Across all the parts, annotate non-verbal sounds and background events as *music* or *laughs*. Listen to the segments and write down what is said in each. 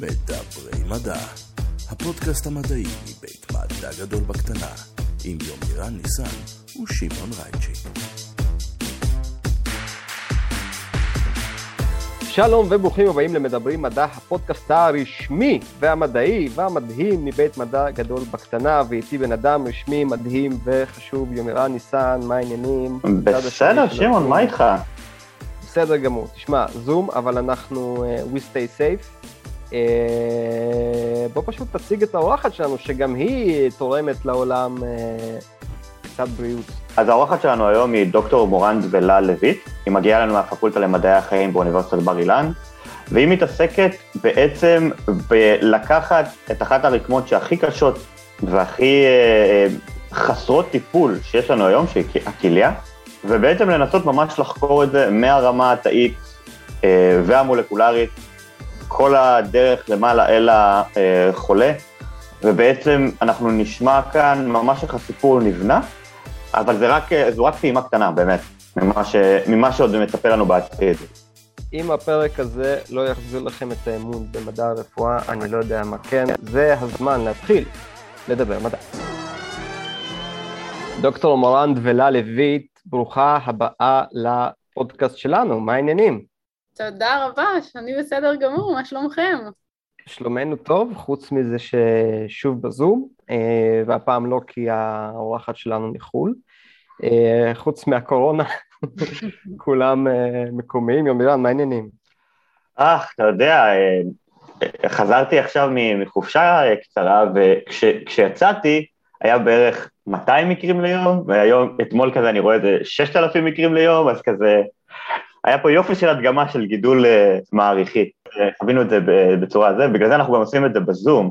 מדברי מדע, הפודקאסט המדעי מבית מדע גדול בקטנה, עם יומירן ניסן ושמעון רייצ'י. שלום וברוכים הבאים למדברים מדע, הפודקאסט הרשמי והמדעי והמדהים מבית מדע גדול בקטנה, ואיתי בן אדם רשמי, מדהים וחשוב, יומירן ניסן, מה העניינים? בסדר, שמעון, מה איתך? בסדר גמור. תשמע, זום, אבל אנחנו uh, we stay safe. Uh, בוא פשוט תציג את האורחת שלנו, שגם היא תורמת לעולם uh, קצת בריאות. אז האורחת שלנו היום היא דוקטור מורן דבלה לויט, היא מגיעה לנו מהפקולטה למדעי החיים באוניברסיטת בר אילן, והיא מתעסקת בעצם בלקחת את אחת הרקמות שהכי קשות והכי uh, חסרות טיפול שיש לנו היום, שהיא הכליה, ובעצם לנסות ממש לחקור את זה מהרמה התאית אה, והמולקולרית, כל הדרך למעלה אל החולה, ובעצם אנחנו נשמע כאן ממש איך הסיפור נבנה, אבל זה רק, זו רק טעימה קטנה, באמת, ממה, ש, ממה שעוד מצפה לנו בעתיד. אם הפרק הזה לא יחזיר לכם את האמון במדע הרפואה, אני לא יודע מה כן, זה הזמן להתחיל לדבר מדע. דוקטור מורן דבלה לויט, ברוכה הבאה לפודקאסט שלנו, מה העניינים? תודה רבה, שאני בסדר גמור, מה שלומכם? שלומנו טוב, חוץ מזה ששוב בזום, אה, והפעם לא כי האורחת שלנו מחו"ל. אה, חוץ מהקורונה, *laughs* כולם אה, מקומיים. יומירן, מה העניינים? אה, אתה יודע, חזרתי עכשיו מחופשה קצרה, וכשיצאתי, היה בערך 200 מקרים ליום, והיום, אתמול כזה אני רואה איזה 6,000 מקרים ליום, אז כזה, היה פה יופי של הדגמה של גידול uh, מעריכי, חווינו את זה בצורה הזו, בגלל זה אנחנו גם עושים את זה בזום,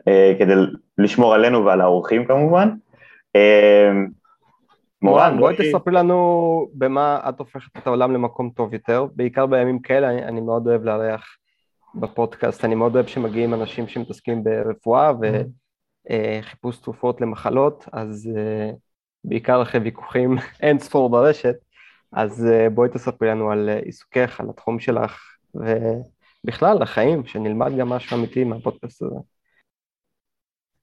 uh, כדי לשמור עלינו ועל האורחים כמובן. Uh, מורן, בואי תספרי לנו במה את הופכת את העולם למקום טוב יותר, בעיקר בימים כאלה, אני, אני מאוד אוהב לארח בפודקאסט, אני מאוד אוהב שמגיעים אנשים שמתעסקים ברפואה, ו... Mm-hmm. אה, תרופות למחלות, אז אה, בעיקר אחרי ויכוחים *laughs* אין ספור ברשת, אז אה, בואי תספרי לנו על עיסוקך, על התחום שלך, ובכלל, החיים, שנלמד גם משהו אמיתי מהפודקאסט הזה.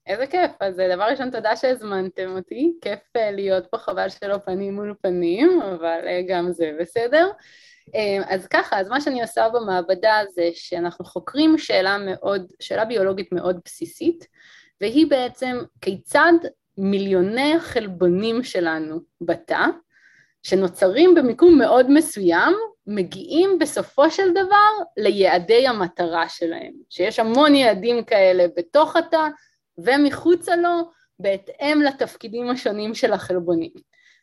איזה כיף, אז דבר ראשון תודה שהזמנתם אותי, כיף להיות פה, חבל שלא פנים מול פנים, אבל גם זה בסדר. אז ככה, אז מה שאני עושה במעבדה זה שאנחנו חוקרים שאלה מאוד, שאלה ביולוגית מאוד בסיסית, והיא בעצם כיצד מיליוני החלבונים שלנו בתא, שנוצרים במיקום מאוד מסוים, מגיעים בסופו של דבר ליעדי המטרה שלהם, שיש המון יעדים כאלה בתוך התא ומחוצה לו, בהתאם לתפקידים השונים של החלבונים.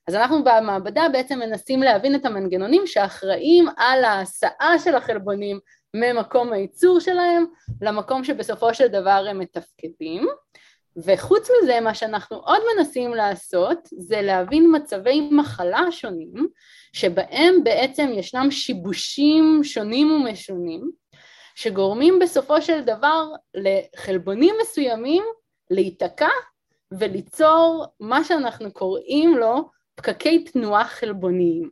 אז אנחנו במעבדה בעצם מנסים להבין את המנגנונים שאחראים על ההסעה של החלבונים ממקום הייצור שלהם למקום שבסופו של דבר הם מתפקדים. וחוץ מזה, מה שאנחנו עוד מנסים לעשות זה להבין מצבי מחלה שונים, שבהם בעצם ישנם שיבושים שונים ומשונים, שגורמים בסופו של דבר לחלבונים מסוימים להיתקע וליצור מה שאנחנו קוראים לו פקקי תנועה חלבוניים.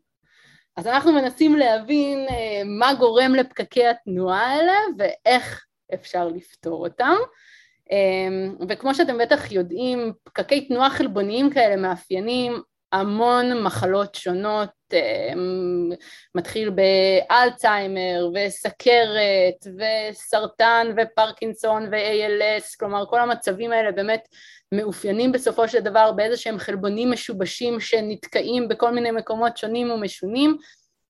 אז אנחנו מנסים להבין אה, מה גורם לפקקי התנועה האלה ואיך אפשר לפתור אותם. אמ, וכמו שאתם בטח יודעים, פקקי תנועה חלבוניים כאלה מאפיינים המון מחלות שונות, אמ, מתחיל באלצהיימר וסכרת וסרטן ופרקינסון ו-ALS, כלומר כל המצבים האלה באמת מאופיינים בסופו של דבר באיזה שהם חלבונים משובשים שנתקעים בכל מיני מקומות שונים ומשונים,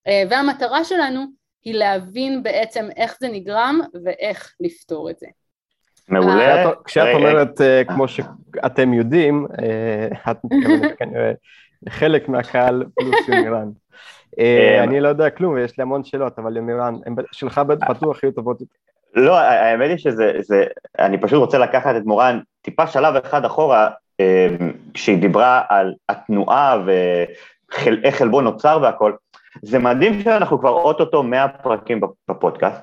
אה, והמטרה שלנו היא להבין בעצם איך זה נגרם ואיך לפתור את זה. מעולה. כשאת אומרת, אה, כמו שאתם יודעים, אה, את מתכוונת *laughs* כנראה לחלק מהקהל פלוס יומירן. *laughs* אה, אני לא יודע כלום ויש לי המון שאלות, אבל יומירן, שלך בטוח יהיו טובות יותר. לא, האמת היא שזה, אני פשוט רוצה לקחת את מורן טיפה שלב אחד אחורה, כשהיא דיברה על התנועה ואיך חלבון נוצר והכל. זה מדהים שאנחנו כבר אוטוטו 100 פרקים בפודקאסט,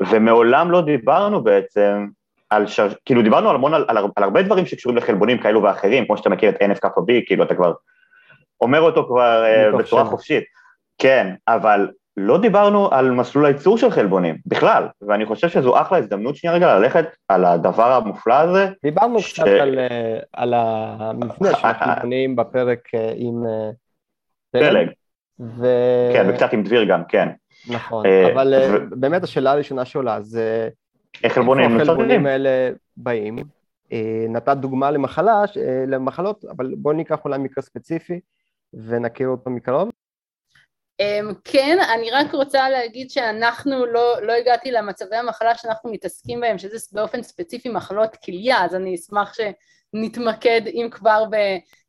ומעולם לא דיברנו בעצם על שר... כאילו דיברנו המון על, על, על הרבה דברים שקשורים לחלבונים כאלו ואחרים, כמו שאתה מכיר את NF כפה B, כאילו אתה כבר אומר אותו כבר uh, בצורה חופשית. כן, אבל לא דיברנו על מסלול הייצור של חלבונים, בכלל, ואני חושב שזו אחלה הזדמנות שנייה רגע ללכת על הדבר המופלא הזה. דיברנו ש... קצת על, אה, על המבנה של *laughs* החלבונים בפרק אה, עם פלג. ו... כן, וקצת עם דביר גם, כן. נכון, אבל. באמת השאלה הראשונה שעולה זה... איך חלבונים נוצרים? החלבונים האלה באים? נתת דוגמה למחלה, למחלות, אבל בואו ניקח אולי מקרה ספציפי ונכיר אותו מקרוב. Um, כן, אני רק רוצה להגיד שאנחנו, לא, לא הגעתי למצבי המחלה שאנחנו מתעסקים בהם, שזה באופן ספציפי מחלות כליה, אז אני אשמח שנתמקד אם כבר ב,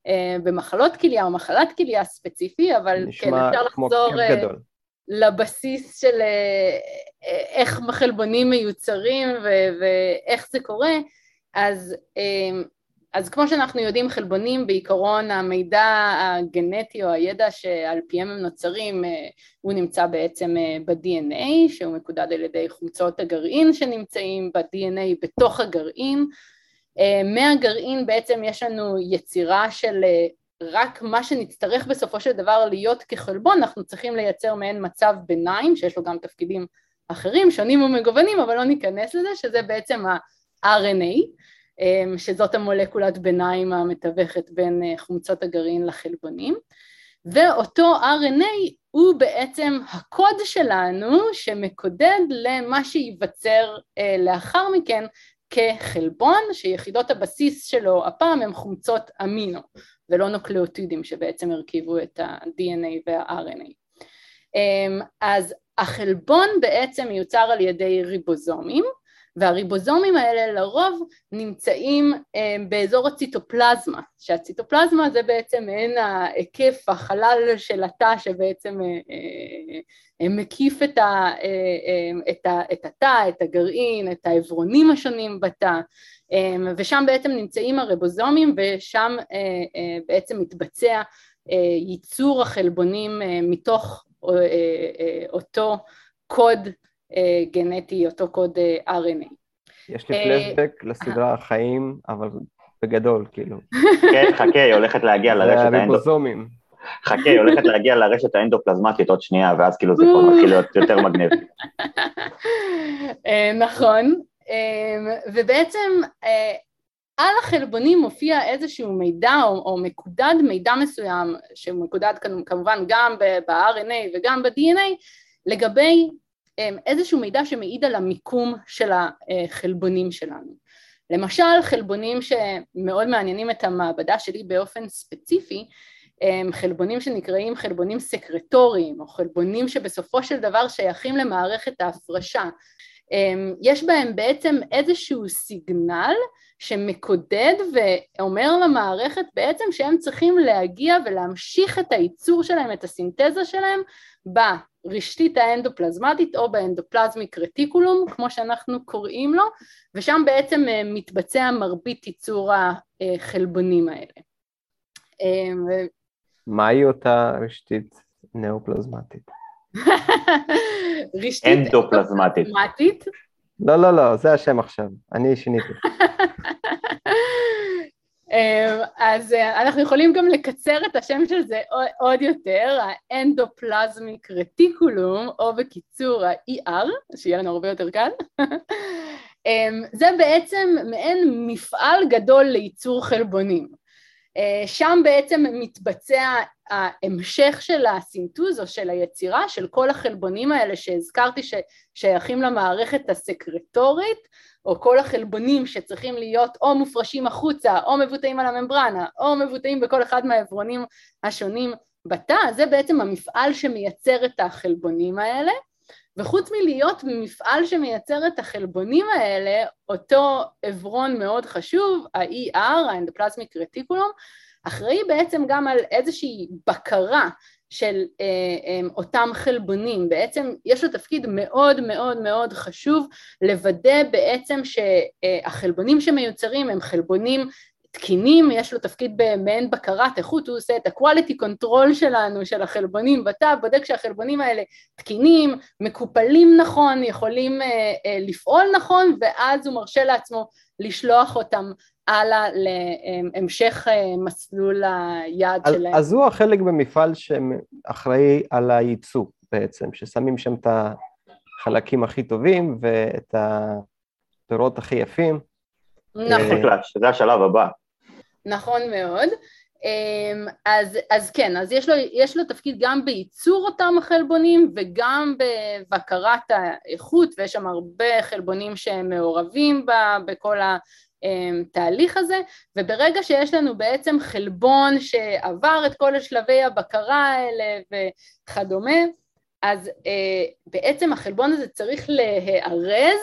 uh, במחלות כליה או מחלת כליה ספציפי, אבל כן, אפשר לחזור uh, לבסיס של uh, איך חלבונים מיוצרים ו- ואיך זה קורה, אז um, אז כמו שאנחנו יודעים, חלבונים בעיקרון המידע הגנטי או הידע שעל פיהם הם נוצרים, אה, הוא נמצא בעצם אה, ב-DNA, שהוא מקודד על ידי חומצות הגרעין שנמצאים ב-DNA בתוך הגרעין. אה, מהגרעין בעצם יש לנו יצירה של רק מה שנצטרך בסופו של דבר להיות כחלבון, אנחנו צריכים לייצר מעין מצב ביניים, שיש לו גם תפקידים אחרים, שונים ומגוונים, אבל לא ניכנס לזה, שזה בעצם ה-RNA. אמ, שזאת המולקולת ביניים המתווכת בין אה, חומצות הגרעין לחלבונים, ואותו RNA הוא בעצם הקוד שלנו שמקודד למה שייווצר אה, לאחר מכן כחלבון, שיחידות הבסיס שלו הפעם הם חומצות אמינו, ולא נוקלאוטידים שבעצם הרכיבו את ה-DNA וה-RNA. אמ, אז החלבון בעצם מיוצר על ידי ריבוזומים, והריבוזומים האלה לרוב נמצאים אה, באזור הציטופלזמה, שהציטופלזמה זה בעצם מעין ההיקף, החלל של התא שבעצם אה, אה, מקיף את, ה, את, ה, את התא, את הגרעין, את העברונים השונים בתא, ושם בעצם נמצאים הריבוזומים ושם בעצם מתבצע ייצור החלבונים מתוך אותו קוד גנטי, אותו קוד אה, RNA. יש לי פלשבק לסדרה החיים, אבל בגדול, כאילו. כן, חכה, היא הולכת להגיע לרשת האנדופלזמית. חכה, היא הולכת להגיע לרשת האנדופלזמטית עוד שנייה, ואז כאילו זה כבר מתחיל להיות יותר מגניב. אה, נכון, ובעצם על החלבונים מופיע איזשהו מידע או, או מקודד מידע מסוים, שמקודד כמובן גם ב-RNA וגם ב-DNA, לגבי איזשהו מידע שמעיד על המיקום של החלבונים שלנו. למשל חלבונים שמאוד מעניינים את המעבדה שלי באופן ספציפי הם חלבונים שנקראים חלבונים סקרטוריים או חלבונים שבסופו של דבר שייכים למערכת ההפרשה. אמ, יש בהם בעצם איזשהו סיגנל שמקודד ואומר למערכת בעצם שהם צריכים להגיע ולהמשיך את הייצור שלהם, את הסינתזה שלהם ברשתית האנדופלזמטית או באנדופלזמיק רטיקולום, כמו שאנחנו קוראים לו, ושם בעצם אה, מתבצע מרבית ייצור החלבונים האלה. אה, מהי אותה רשתית נאופלזמטית? *laughs* רשתית אנדופלזמטית. לא, לא, לא, זה השם עכשיו, אני שיניתי. *laughs* אמ, אז אה, אנחנו יכולים גם לקצר את השם של זה עוד יותר, האנדופלזמיק רטיקולום, או בקיצור ה-ER, שיהיה לנו הרבה יותר קל. *laughs* אמ, זה בעצם מעין מפעל גדול לייצור חלבונים. אה, שם בעצם מתבצע ההמשך של הסינטוז או של היצירה של כל החלבונים האלה שהזכרתי ששייכים למערכת הסקרטורית או כל החלבונים שצריכים להיות או מופרשים החוצה או מבוטאים על הממברנה או מבוטאים בכל אחד מהעברונים השונים בתא, זה בעצם המפעל שמייצר את החלבונים האלה. וחוץ מלהיות מפעל שמייצר את החלבונים האלה, אותו עברון מאוד חשוב, ה-ER, האנדופלזמיק רטיקולום, אחראי בעצם גם על איזושהי בקרה של אה, אה, אותם חלבונים, בעצם יש לו תפקיד מאוד מאוד מאוד חשוב לוודא בעצם שהחלבונים שמיוצרים הם חלבונים תקינים, יש לו תפקיד במעין בקרת איכות, הוא עושה את ה-quality control שלנו, של החלבונים בתא, בודק שהחלבונים האלה תקינים, מקופלים נכון, יכולים אה, אה, לפעול נכון, ואז הוא מרשה לעצמו לשלוח אותם הלאה להמשך אה, מסלול היעד אז, שלהם. אז הוא החלק במפעל שאחראי על הייצוא בעצם, ששמים שם את החלקים הכי טובים ואת הפירות הכי יפים. נכון. זה השלב הבא. נכון מאוד. אמ, אז, אז כן, אז יש לו, יש לו תפקיד גם בייצור אותם החלבונים וגם בבקרת האיכות, ויש שם הרבה חלבונים שהם מעורבים ב, בכל התהליך הזה, וברגע שיש לנו בעצם חלבון שעבר את כל השלבי הבקרה האלה וכדומה, אז אה, בעצם החלבון הזה צריך להיארז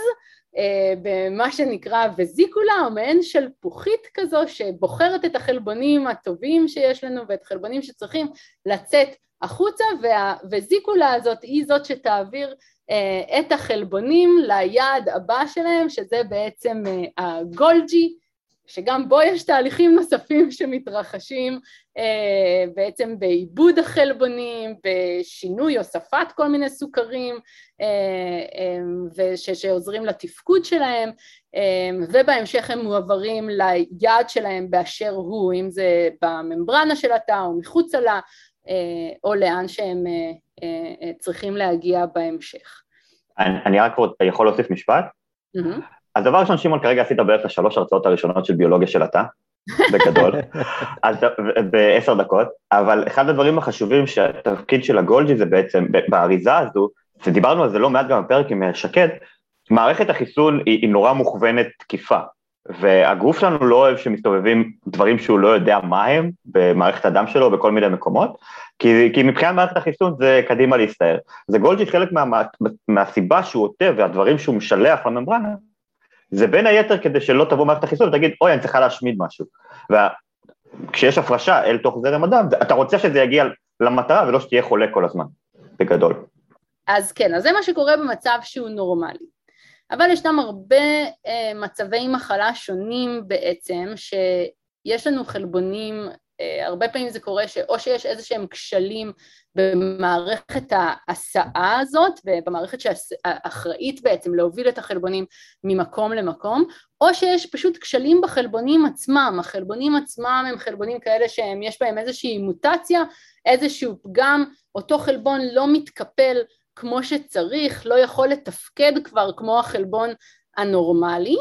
אה, במה שנקרא וזיקולה או מעין שלפוחית כזו שבוחרת את החלבונים הטובים שיש לנו ואת החלבונים שצריכים לצאת החוצה והווזיקולה הזאת היא זאת שתעביר את החלבונים ליעד הבא שלהם שזה בעצם אה, הגולג'י שגם בו יש תהליכים נוספים *laughs* שמתרחשים אה, בעצם בעיבוד החלבונים, בשינוי, הוספת כל מיני סוכרים אה, אה, שעוזרים לתפקוד שלהם, ובהמשך הם מועברים ליעד שלהם באשר הוא, אם זה בממברנה של התא או מחוצה לה, או לאן שהם צריכים להגיע בהמשך. אני, אני רק יכול להוסיף משפט? Mm-hmm. אז דבר ראשון, שמעון, כרגע עשית בערך השלוש הרצאות הראשונות של ביולוגיה של התא, בגדול, *laughs* אז בעשר דקות, אבל אחד הדברים החשובים שהתפקיד של הגולג'י זה בעצם, באריזה הזו, ודיברנו על זה לא מעט גם בפרק עם שקד, מערכת החיסון היא, היא נורא מוכוונת תקיפה, והגוף שלנו לא אוהב שמסתובבים דברים שהוא לא יודע מה הם במערכת הדם שלו בכל מיני מקומות, כי, כי מבחינת מערכת החיסון זה קדימה להסתער. זה גולג'י חלק מה, מהסיבה שהוא עוטה והדברים שהוא משלח לממברנה, זה בין היתר כדי שלא תבוא מערכת החיסון ותגיד, אוי, אני צריכה להשמיד משהו. וכשיש הפרשה אל תוך זרם הדם, אתה רוצה שזה יגיע למטרה ולא שתהיה חולה כל הזמן, בגדול. אז כן, אז זה מה שקורה במצב שהוא נורמלי. אבל ישנם הרבה אה, מצבי מחלה שונים בעצם, שיש לנו חלבונים אה, הרבה פעמים זה קורה שאו שיש איזה שהם כשלים במערכת ההסעה הזאת, במערכת שאחראית בעצם להוביל את החלבונים ממקום למקום, או שיש פשוט כשלים בחלבונים עצמם, החלבונים עצמם הם חלבונים כאלה שיש בהם איזושהי מוטציה, איזשהו פגם, אותו חלבון לא מתקפל כמו שצריך, לא יכול לתפקד כבר כמו החלבון הנורמלי.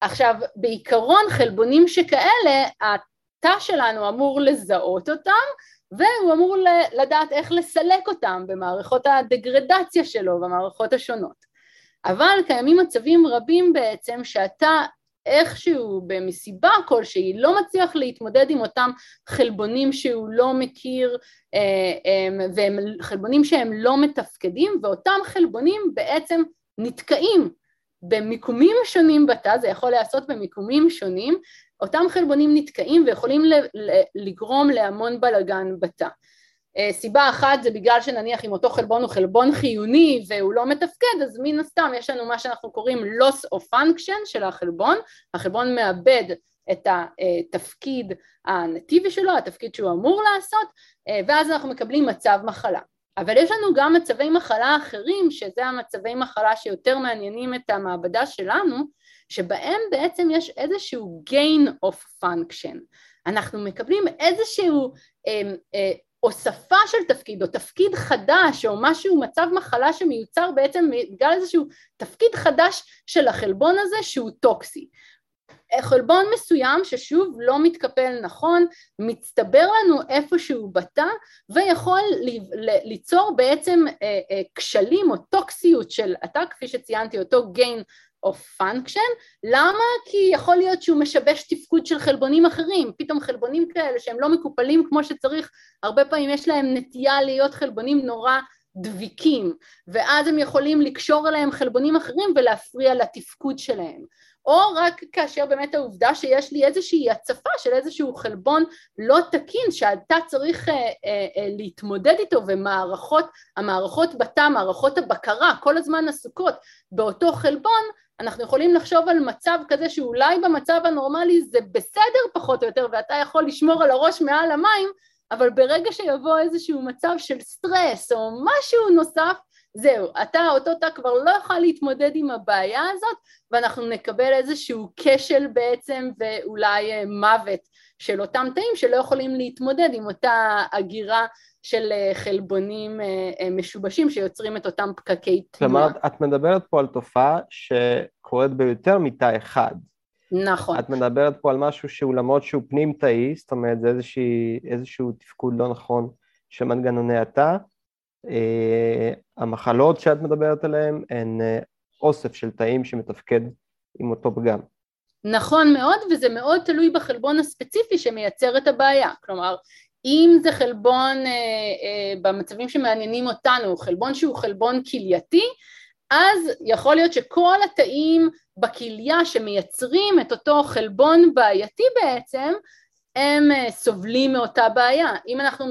עכשיו בעיקרון חלבונים שכאלה התא שלנו אמור לזהות אותם והוא אמור לדעת איך לסלק אותם במערכות הדגרדציה שלו במערכות השונות. אבל קיימים מצבים רבים בעצם שאתה איכשהו במסיבה כלשהי לא מצליח להתמודד עם אותם חלבונים שהוא לא מכיר אה, אה, והם חלבונים שהם לא מתפקדים ואותם חלבונים בעצם נתקעים במיקומים שונים בתא, זה יכול להיעשות במיקומים שונים אותם חלבונים נתקעים ויכולים לגרום להמון בלאגן בתא. אה, סיבה אחת זה בגלל שנניח אם אותו חלבון הוא חלבון חיוני והוא לא מתפקד אז מן הסתם יש לנו מה שאנחנו קוראים loss of function של החלבון, החלבון מאבד את התפקיד הנטיבי שלו, התפקיד שהוא אמור לעשות אה, ואז אנחנו מקבלים מצב מחלה. אבל יש לנו גם מצבי מחלה אחרים שזה המצבי מחלה שיותר מעניינים את המעבדה שלנו שבהם בעצם יש איזשהו gain of function. אנחנו מקבלים איזשהו אה, אה, הוספה של תפקיד או תפקיד חדש או משהו, מצב מחלה שמיוצר בעצם בגלל איזשהו תפקיד חדש של החלבון הזה שהוא טוקסי. חלבון מסוים ששוב לא מתקפל נכון, מצטבר לנו איפשהו בתא ויכול ליצור בעצם אה, אה, כשלים או טוקסיות של התא כפי שציינתי אותו gain of function, למה? כי יכול להיות שהוא משבש תפקוד של חלבונים אחרים, פתאום חלבונים כאלה שהם לא מקופלים כמו שצריך, הרבה פעמים יש להם נטייה להיות חלבונים נורא דביקים, ואז הם יכולים לקשור אליהם חלבונים אחרים ולהפריע לתפקוד שלהם. או רק כאשר באמת העובדה שיש לי איזושהי הצפה של איזשהו חלבון לא תקין שאתה צריך אה, אה, אה, להתמודד איתו ומערכות, המערכות בתא, מערכות הבקרה כל הזמן עסוקות באותו חלבון אנחנו יכולים לחשוב על מצב כזה שאולי במצב הנורמלי זה בסדר פחות או יותר ואתה יכול לשמור על הראש מעל המים אבל ברגע שיבוא איזשהו מצב של סטרס או משהו נוסף זהו, אתה, אותו תא כבר לא יוכל להתמודד עם הבעיה הזאת ואנחנו נקבל איזשהו כשל בעצם ואולי אה, מוות של אותם תאים שלא יכולים להתמודד עם אותה הגירה של חלבונים משובשים שיוצרים את אותם פקקי תנועה. כלומר, את מדברת פה על תופעה שקורית ביותר מתא אחד. נכון. את מדברת פה על משהו שהוא למרות שהוא פנים-תאי, זאת אומרת זה איזושהי, איזשהו תפקוד לא נכון של מנגנוני התא. אה, המחלות שאת מדברת עליהן הן אה, אוסף של תאים שמתפקד עם אותו פגם. נכון מאוד, וזה מאוד תלוי בחלבון הספציפי שמייצר את הבעיה. כלומר, אם זה חלבון, אה, אה, במצבים שמעניינים אותנו, חלבון שהוא חלבון כלייתי, אז יכול להיות שכל התאים בכליה שמייצרים את אותו חלבון בעייתי בעצם, הם אה, סובלים מאותה בעיה. אם אנחנו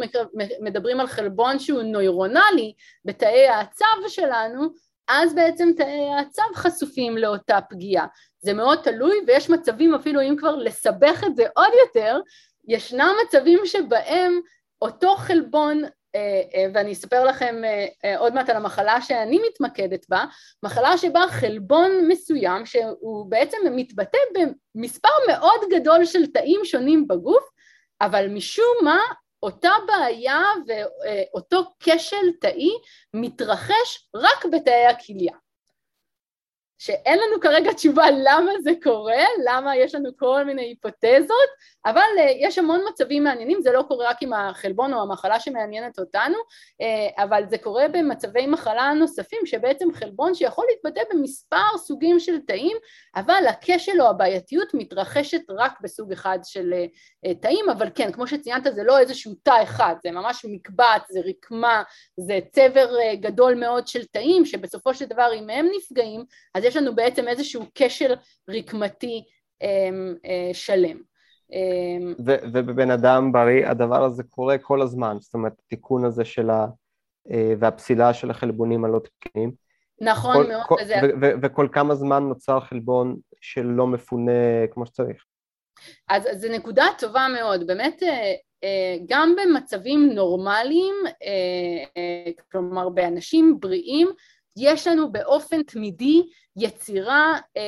מדברים על חלבון שהוא נוירונלי בתאי העצב שלנו, אז בעצם תאי העצב חשופים לאותה פגיעה. זה מאוד תלוי ויש מצבים אפילו אם כבר לסבך את זה עוד יותר, ישנם מצבים שבהם אותו חלבון ואני אספר לכם אה, עוד מעט על המחלה שאני מתמקדת בה, מחלה שבה חלבון מסוים שהוא בעצם מתבטא במספר מאוד גדול של תאים שונים בגוף, אבל משום מה אותה בעיה ואותו כשל תאי מתרחש רק בתאי הכליה. שאין לנו כרגע תשובה למה זה קורה, למה יש לנו כל מיני היפותזות, אבל uh, יש המון מצבים מעניינים, זה לא קורה רק עם החלבון או המחלה שמעניינת אותנו, uh, אבל זה קורה במצבי מחלה נוספים, שבעצם חלבון שיכול להתבטא במספר סוגים של תאים, אבל הכשל או הבעייתיות מתרחשת רק בסוג אחד של uh, תאים, אבל כן, כמו שציינת, זה לא איזשהו תא אחד, זה ממש מקבץ, זה רקמה, זה צבר גדול מאוד של תאים, שבסופו של דבר אם הם נפגעים, אז יש לנו בעצם איזשהו כשל רקמתי אמ, אה, שלם. אמ, ו- ובבן אדם בריא הדבר הזה קורה כל הזמן, זאת אומרת התיקון הזה של ה... אה, והפסילה של החלבונים הלא תקינים. נכון כל, מאוד. כל, וזה... ו- ו- וכל כמה זמן נוצר חלבון שלא מפונה כמו שצריך. אז זו נקודה טובה מאוד, באמת אה, גם במצבים נורמליים, כלומר באנשים בריאים, יש לנו באופן תמידי יצירה אה,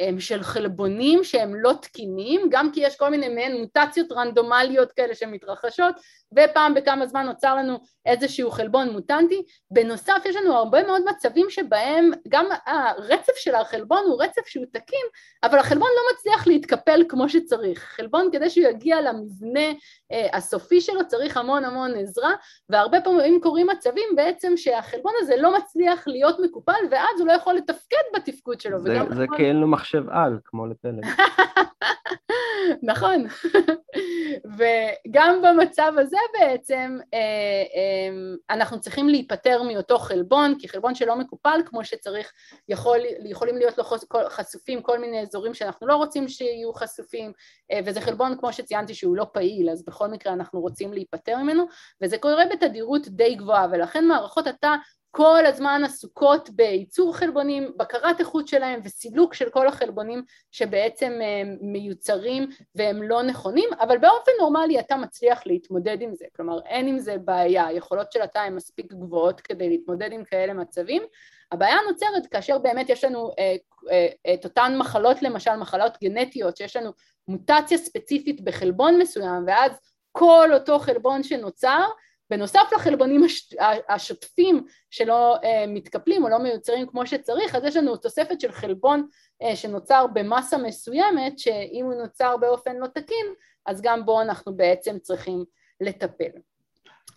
אה, של חלבונים שהם לא תקינים, גם כי יש כל מיני מעין מוטציות רנדומליות כאלה שמתרחשות, ופעם בכמה זמן נוצר לנו איזשהו חלבון מוטנטי. בנוסף יש לנו הרבה מאוד מצבים שבהם גם הרצף של החלבון הוא רצף שהוא תקין, אבל החלבון לא מצליח להתקפל כמו שצריך. חלבון כדי שהוא יגיע למבנה אה, הסופי שלו צריך המון המון עזרה, והרבה פעמים קורים מצבים בעצם שהחלבון הזה לא מצליח להיות מקופל ואז הוא לא יכול לתפקד בתפקוד שלו. זה, זה חלבון... כי אין לו מחשב על, כמו לפלג. *laughs* נכון. *laughs* וגם במצב הזה בעצם אה, אה, אנחנו צריכים להיפטר מאותו חלבון, כי חלבון שלא מקופל כמו שצריך, יכול, יכולים להיות לו חשופים כל מיני אזורים שאנחנו לא רוצים שיהיו חשופים, אה, וזה חלבון כמו שציינתי שהוא לא פעיל, אז בכל מקרה אנחנו רוצים להיפטר ממנו, וזה קורה בתדירות די גבוהה, ולכן מערכות התא כל הזמן עסוקות בייצור חלבונים, בקרת איכות שלהם וסילוק של כל החלבונים שבעצם אה, מיוצרים והם לא נכונים, אבל באופן נורמלי אתה מצליח להתמודד עם זה, כלומר אין עם זה בעיה, היכולות של התא הן מספיק גבוהות כדי להתמודד עם כאלה מצבים, הבעיה נוצרת כאשר באמת יש לנו אה, אה, את אותן מחלות, למשל מחלות גנטיות, שיש לנו מוטציה ספציפית בחלבון מסוים ואז כל אותו חלבון שנוצר בנוסף לחלבונים הש... השוטפים שלא uh, מתקפלים או לא מיוצרים כמו שצריך, אז יש לנו תוספת של חלבון uh, שנוצר במסה מסוימת, שאם הוא נוצר באופן לא תקין, אז גם בו אנחנו בעצם צריכים לטפל.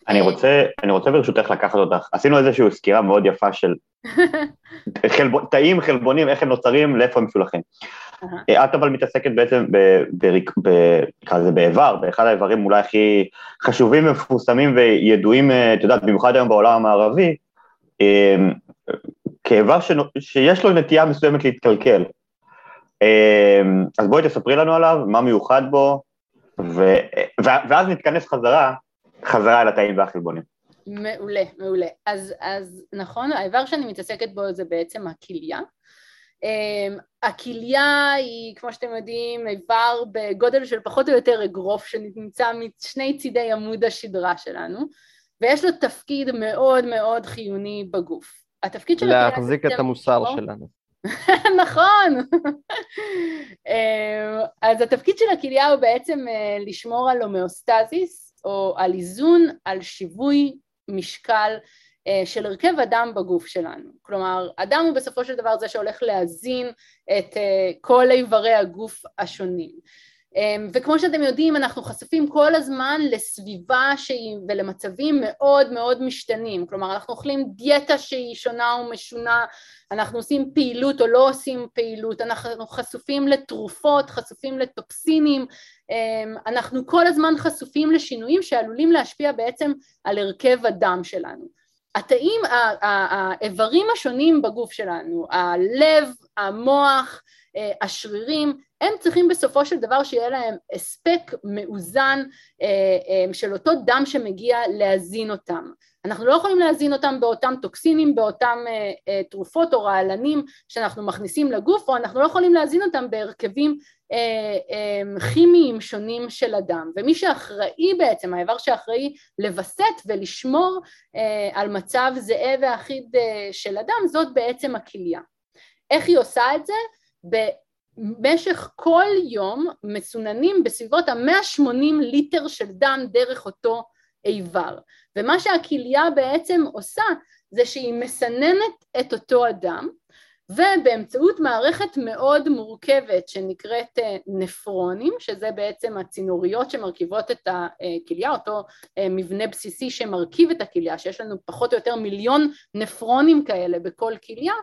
אני רוצה, אני רוצה ברשותך לקחת אותך, עשינו איזושהי סקירה מאוד יפה של *laughs* חלב, תאים, חלבונים, איך הם נוצרים, לאיפה הם משולחים. את אבל מתעסקת בעצם, נקרא לזה באיבר, באחד האיברים אולי הכי חשובים ומפורסמים וידועים, אה, את יודעת, במיוחד היום בעולם המערבי, אה, כאיבר שיש לו נטייה מסוימת להתקלקל. אז בואי תספרי לנו עליו, מה מיוחד בו, ו... ואז נתכנס חזרה, חזרה אל התאים והחלבונים. מעולה, מעולה. אז, אז נכון, האיבר שאני מתעסקת בו זה בעצם הכליה. Um, הכליה היא, כמו שאתם יודעים, איבר בגודל של פחות או יותר אגרוף שנמצא משני צידי עמוד השדרה שלנו, ויש לו תפקיד מאוד מאוד חיוני בגוף. התפקיד של הכליה... להחזיק את המוסר שלנו. *laughs* נכון. אמ, אז התפקיד של הכליה הוא בעצם אה, לשמור על הומאוסטזיס, או על איזון, על שיווי משקל אה, של הרכב הדם בגוף שלנו. כלומר, הדם הוא בסופו של דבר זה שהולך להזין את אה, כל איברי הגוף השונים. אמ, וכמו שאתם יודעים אנחנו חשופים כל הזמן לסביבה שהיא ולמצבים מאוד מאוד משתנים. כלומר אנחנו אוכלים דיאטה שהיא שונה ומשונה אנחנו עושים פעילות או לא עושים פעילות אנחנו חשופים לתרופות חשופים לטוקסינים אמ, אנחנו כל הזמן חשופים לשינויים שעלולים להשפיע בעצם על הרכב הדם שלנו. התאים, האיברים השונים בגוף שלנו, הלב, המוח, אה, השרירים, הם צריכים בסופו של דבר שיהיה להם הספק מאוזן אה, אה, של אותו דם שמגיע להזין אותם. אנחנו לא יכולים להזין אותם באותם טוקסינים, באותם תרופות או רעלנים שאנחנו מכניסים לגוף, או אנחנו לא יכולים להזין אותם בהרכבים כימיים שונים של הדם. ומי שאחראי בעצם, האיבר שאחראי לווסת ולשמור על מצב זהה ואחיד של הדם, זאת בעצם הכליה. איך היא עושה את זה? במשך כל יום מסוננים בסביבות ה-180 ליטר של דם דרך אותו איבר. ומה שהכליה בעצם עושה זה שהיא מסננת את אותו הדם ובאמצעות מערכת מאוד מורכבת שנקראת אה, נפרונים, שזה בעצם הצינוריות שמרכיבות את הכליה, אותו אה, מבנה בסיסי שמרכיב את הכליה, שיש לנו פחות או יותר מיליון נפרונים כאלה בכל כליה,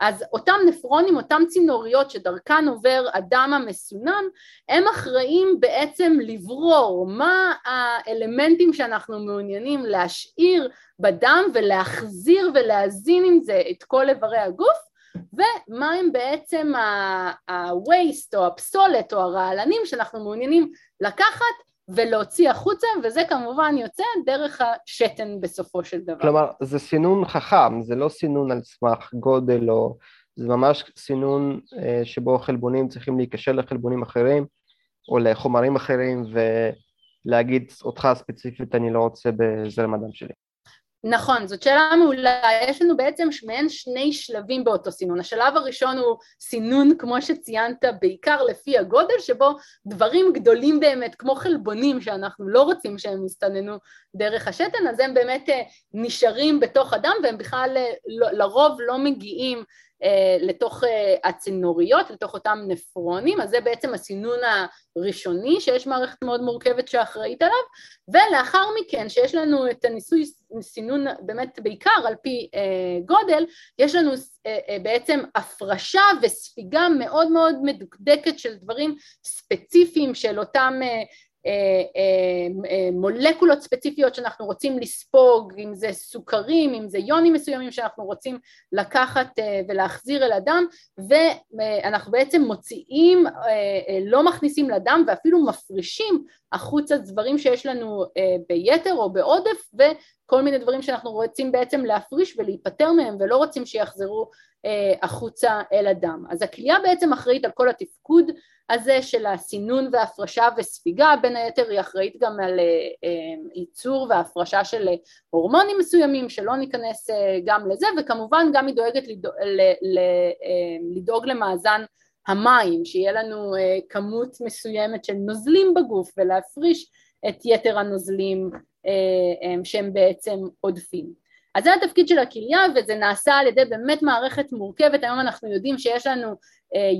אז אותם נפרונים, אותם צינוריות שדרכן עובר הדם המסונן, הם אחראים בעצם לברור מה האלמנטים שאנחנו מעוניינים להשאיר בדם ולהחזיר ולהזין עם זה את כל איברי הגוף ומה הם בעצם ה-waste או הפסולת או הרעלנים שאנחנו מעוניינים לקחת ולהוציא החוצה, וזה כמובן יוצא דרך השתן בסופו של דבר. כלומר, זה סינון חכם, זה לא סינון על סמך גודל או... זה ממש סינון אה, שבו חלבונים צריכים להיכשל לחלבונים אחרים או לחומרים אחרים ולהגיד אותך ספציפית אני לא רוצה בזרם הדם שלי. נכון, זאת שאלה מעולה, יש לנו בעצם מעין שני שלבים באותו סינון, השלב הראשון הוא סינון כמו שציינת בעיקר לפי הגודל שבו דברים גדולים באמת כמו חלבונים שאנחנו לא רוצים שהם יסתננו דרך השתן אז הם באמת אה, נשארים בתוך הדם והם בכלל אה, לא, לרוב לא מגיעים לתוך אה, הצינוריות, לתוך אותם נפרונים, אז זה בעצם הסינון הראשוני שיש מערכת מאוד מורכבת שאחראית עליו, ולאחר מכן שיש לנו את הניסוי סינון באמת בעיקר על פי אה, גודל, יש לנו בעצם הפרשה וספיגה מאוד מאוד מדוקדקת של דברים ספציפיים של אותם אה, אה, אה, מולקולות ספציפיות שאנחנו רוצים לספוג, אם זה סוכרים, אם זה יונים מסוימים שאנחנו רוצים לקחת ולהחזיר אל הדם ואנחנו בעצם מוציאים, לא מכניסים לדם ואפילו מפרישים החוצה דברים שיש לנו ביתר או בעודף וכל מיני דברים שאנחנו רוצים בעצם להפריש ולהיפטר מהם ולא רוצים שיחזרו החוצה אל הדם. אז הכליה בעצם אחראית על כל התפקוד הזה של הסינון והפרשה וספיגה, בין היתר היא אחראית גם על אה, אה, ייצור והפרשה של הורמונים מסוימים, שלא ניכנס אה, גם לזה, וכמובן גם היא דואגת לדאוג למאזן המים, שיהיה לנו כמות מסוימת של נוזלים בגוף ולהפריש את יתר הנוזלים שהם בעצם עודפים. אז זה התפקיד של הכליה וזה נעשה על ידי באמת מערכת מורכבת, היום אנחנו יודעים שיש לנו אה,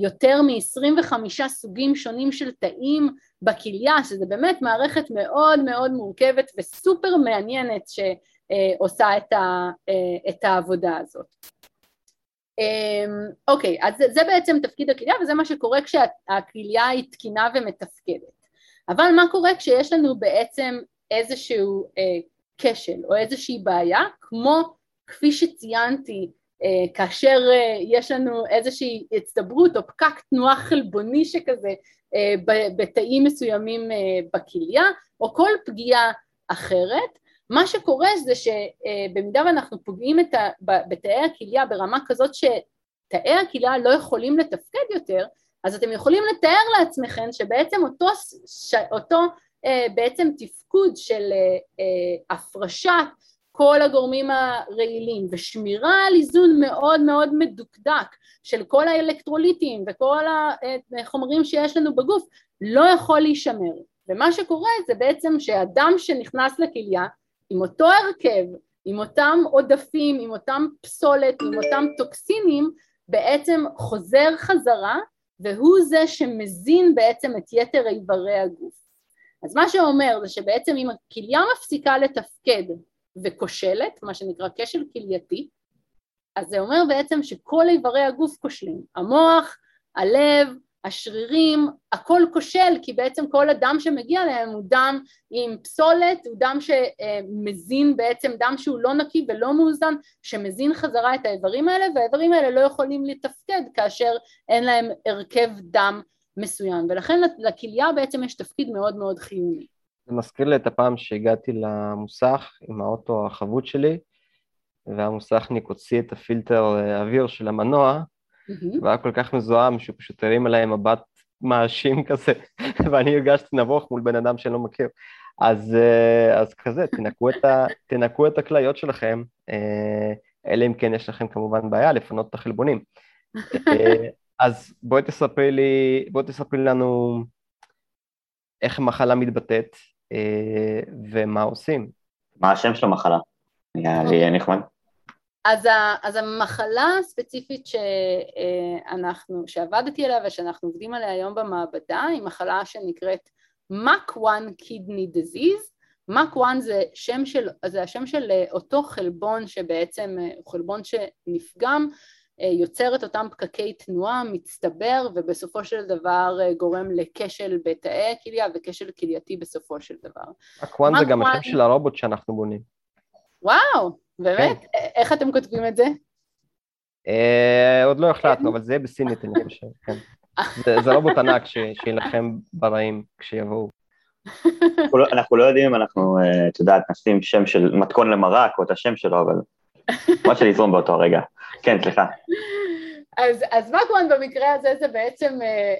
יותר מ-25 סוגים שונים של תאים בכליה, שזה באמת מערכת מאוד מאוד מורכבת וסופר מעניינת שעושה את, ה, אה, את העבודה הזאת. אמ, אוקיי, אז זה, זה בעצם תפקיד הכליה וזה מה שקורה כשהכליה היא תקינה ומתפקדת. אבל מה קורה כשיש לנו בעצם איזשהו אה, כשל או איזושהי בעיה, כמו כפי שציינתי אה, כאשר אה, יש לנו איזושהי הצטברות או פקק תנועה חלבוני שכזה אה, בתאים מסוימים בכליה או כל פגיעה אחרת, מה שקורה זה שבמידה ואנחנו פוגעים ה, בתאי הכליה ברמה כזאת שתאי הכליה לא יכולים לתפקד יותר, אז אתם יכולים לתאר לעצמכם שבעצם אותו, אותו בעצם תפקוד של הפרשת כל הגורמים הרעילים ושמירה על איזון מאוד מאוד מדוקדק של כל האלקטרוליטים וכל החומרים שיש לנו בגוף לא יכול להישמר. ומה שקורה זה בעצם שהדם שנכנס לכליה עם אותו הרכב, עם אותם עודפים, עם אותם פסולת, עם אותם טוקסינים, בעצם חוזר חזרה והוא זה שמזין בעצם את יתר איברי הגוף. אז מה שאומר זה שבעצם אם הכליה מפסיקה לתפקד וכושלת, מה שנקרא כשל כלייתי, אז זה אומר בעצם שכל איברי הגוף כושלים, המוח, הלב, השרירים, הכל כושל כי בעצם כל הדם שמגיע להם הוא דם עם פסולת, הוא דם שמזין בעצם, דם שהוא לא נקי ולא מאוזן, שמזין חזרה את האיברים האלה והאיברים האלה לא יכולים לתפקד כאשר אין להם הרכב דם מסוים ולכן לכליה בעצם יש תפקיד מאוד מאוד חיוני. זה מזכיר לי את הפעם שהגעתי למוסך עם האוטו החבוט שלי והמוסכניק הוציא את הפילטר האוויר של המנוע mm-hmm. והיה כל כך מזוהם שהוא פשוט הרים אליי מבט *laughs* מאשים כזה, *laughs* ואני הרגשתי נבוך מול בן אדם שאני לא מכיר. אז, אה, אז כזה, תנקו את, ה, *laughs* תנקו את הכליות שלכם, אה, אלא אם כן יש לכם כמובן בעיה לפנות את החלבונים. אה, אז בואי תספרי לי, בואי תספרי לנו איך המחלה מתבטאת ומה עושים. מה השם של המחלה? יהיה נחמד. אז, ה, אז המחלה הספציפית שאנחנו, שעבדתי עליה ושאנחנו עובדים עליה היום במעבדה היא מחלה שנקראת MAC1 Kidney Disease. MAC1 זה, שם של, זה השם של אותו חלבון שבעצם הוא חלבון שנפגם, יוצר את אותם פקקי תנועה, מצטבר ובסופו של דבר גורם לכשל בתאי הכליה וכשל כלייתי בסופו של דבר. MAC1 זה גם השם של הרובוט שאנחנו בונים. וואו, באמת? כן. איך אתם כותבים את זה? אה, עוד לא החלטנו, אבל זה יהיה בסינית, אני חושב, *laughs* כן. זה רובוט ענק שיילחם ברעים כשיבואו. *laughs* לא- אנחנו לא יודעים אם אנחנו, אה, את יודעת, נשים שם של מתכון למרק או את השם שלו, אבל *laughs* מה שנזרום באותו רגע. כן, סליחה. אז מקוואן במקרה הזה זה בעצם אה,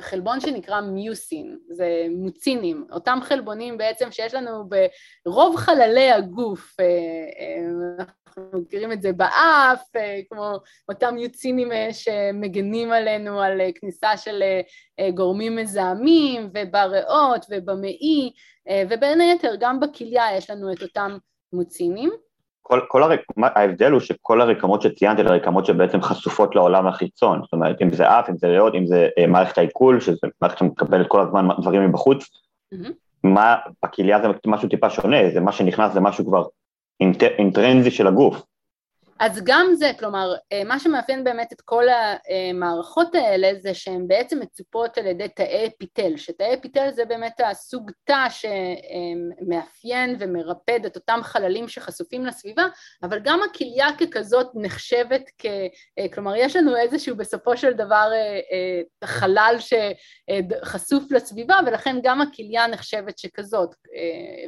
חלבון שנקרא מיוסין, זה מוצינים, אותם חלבונים בעצם שיש לנו ברוב חללי הגוף, אה, אה, אנחנו מכירים את זה באף, אה, כמו אותם מיוצינים שמגנים עלינו על כניסה של גורמים מזהמים ובריאות ובמעי, ובין היתר גם בכליה יש לנו את אותם מוצינים. כל, כל הרק... ההבדל הוא שכל הרקמות שציינתי אלה רקמות שבעצם חשופות לעולם החיצון, זאת אומרת אם זה אף, אם זה ריאות, אם זה אה, מערכת העיכול, שזה מערכת שמקבלת כל הזמן דברים מבחוץ, mm-hmm. מה, בכליה זה משהו טיפה שונה, זה מה שנכנס זה משהו כבר אינט, אינטרנזי של הגוף, אז גם זה, כלומר, אה, מה שמאפיין באמת את כל המערכות האלה זה שהן בעצם מצופות על ידי תאי אפיטל, שתאי אפיטל זה באמת הסוג תא שמאפיין ומרפד את אותם חללים שחשופים לסביבה, אבל גם הכליה ככזאת נחשבת כ... אה, כלומר, יש לנו איזשהו בסופו של דבר אה, חלל שחשוף לסביבה, ולכן גם הכליה נחשבת שכזאת,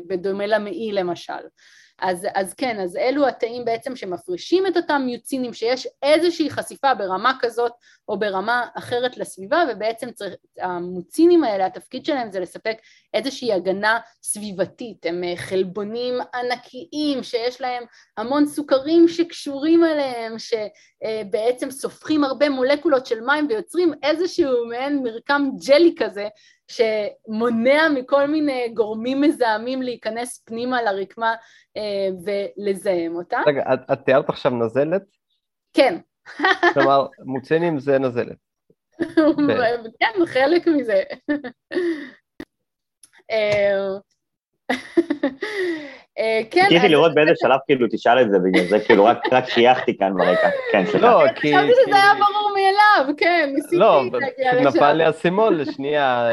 בדומה למעי למשל. אז, אז כן, אז אלו התאים בעצם שמפרישים את אותם מיוצינים שיש איזושהי חשיפה ברמה כזאת או ברמה אחרת לסביבה ובעצם צריך, המוצינים האלה, התפקיד שלהם זה לספק איזושהי הגנה סביבתית, הם אה, חלבונים ענקיים שיש להם המון סוכרים שקשורים אליהם, שבעצם סופחים הרבה מולקולות של מים ויוצרים איזשהו מעין מרקם ג'לי כזה שמונע מכל מיני גורמים מזהמים להיכנס פנימה לרקמה אה, ולזהם אותה. רגע, את, את תיארת עכשיו נזלת? כן. *laughs* כלומר, מוצנים זה נזלת. *laughs* כן, חלק מזה. *laughs* אה, אה, כן. חיכיתי לראות באיזה שלב כאילו תשאל את זה, בגלל זה כאילו רק חייכתי כאן ברקע. כן, סליחה. לא, כי... חשבתי שזה היה ברור מאליו, כן, ניסיתי לא, להגיע לשם. לא, נפל לי האסימון לשנייה,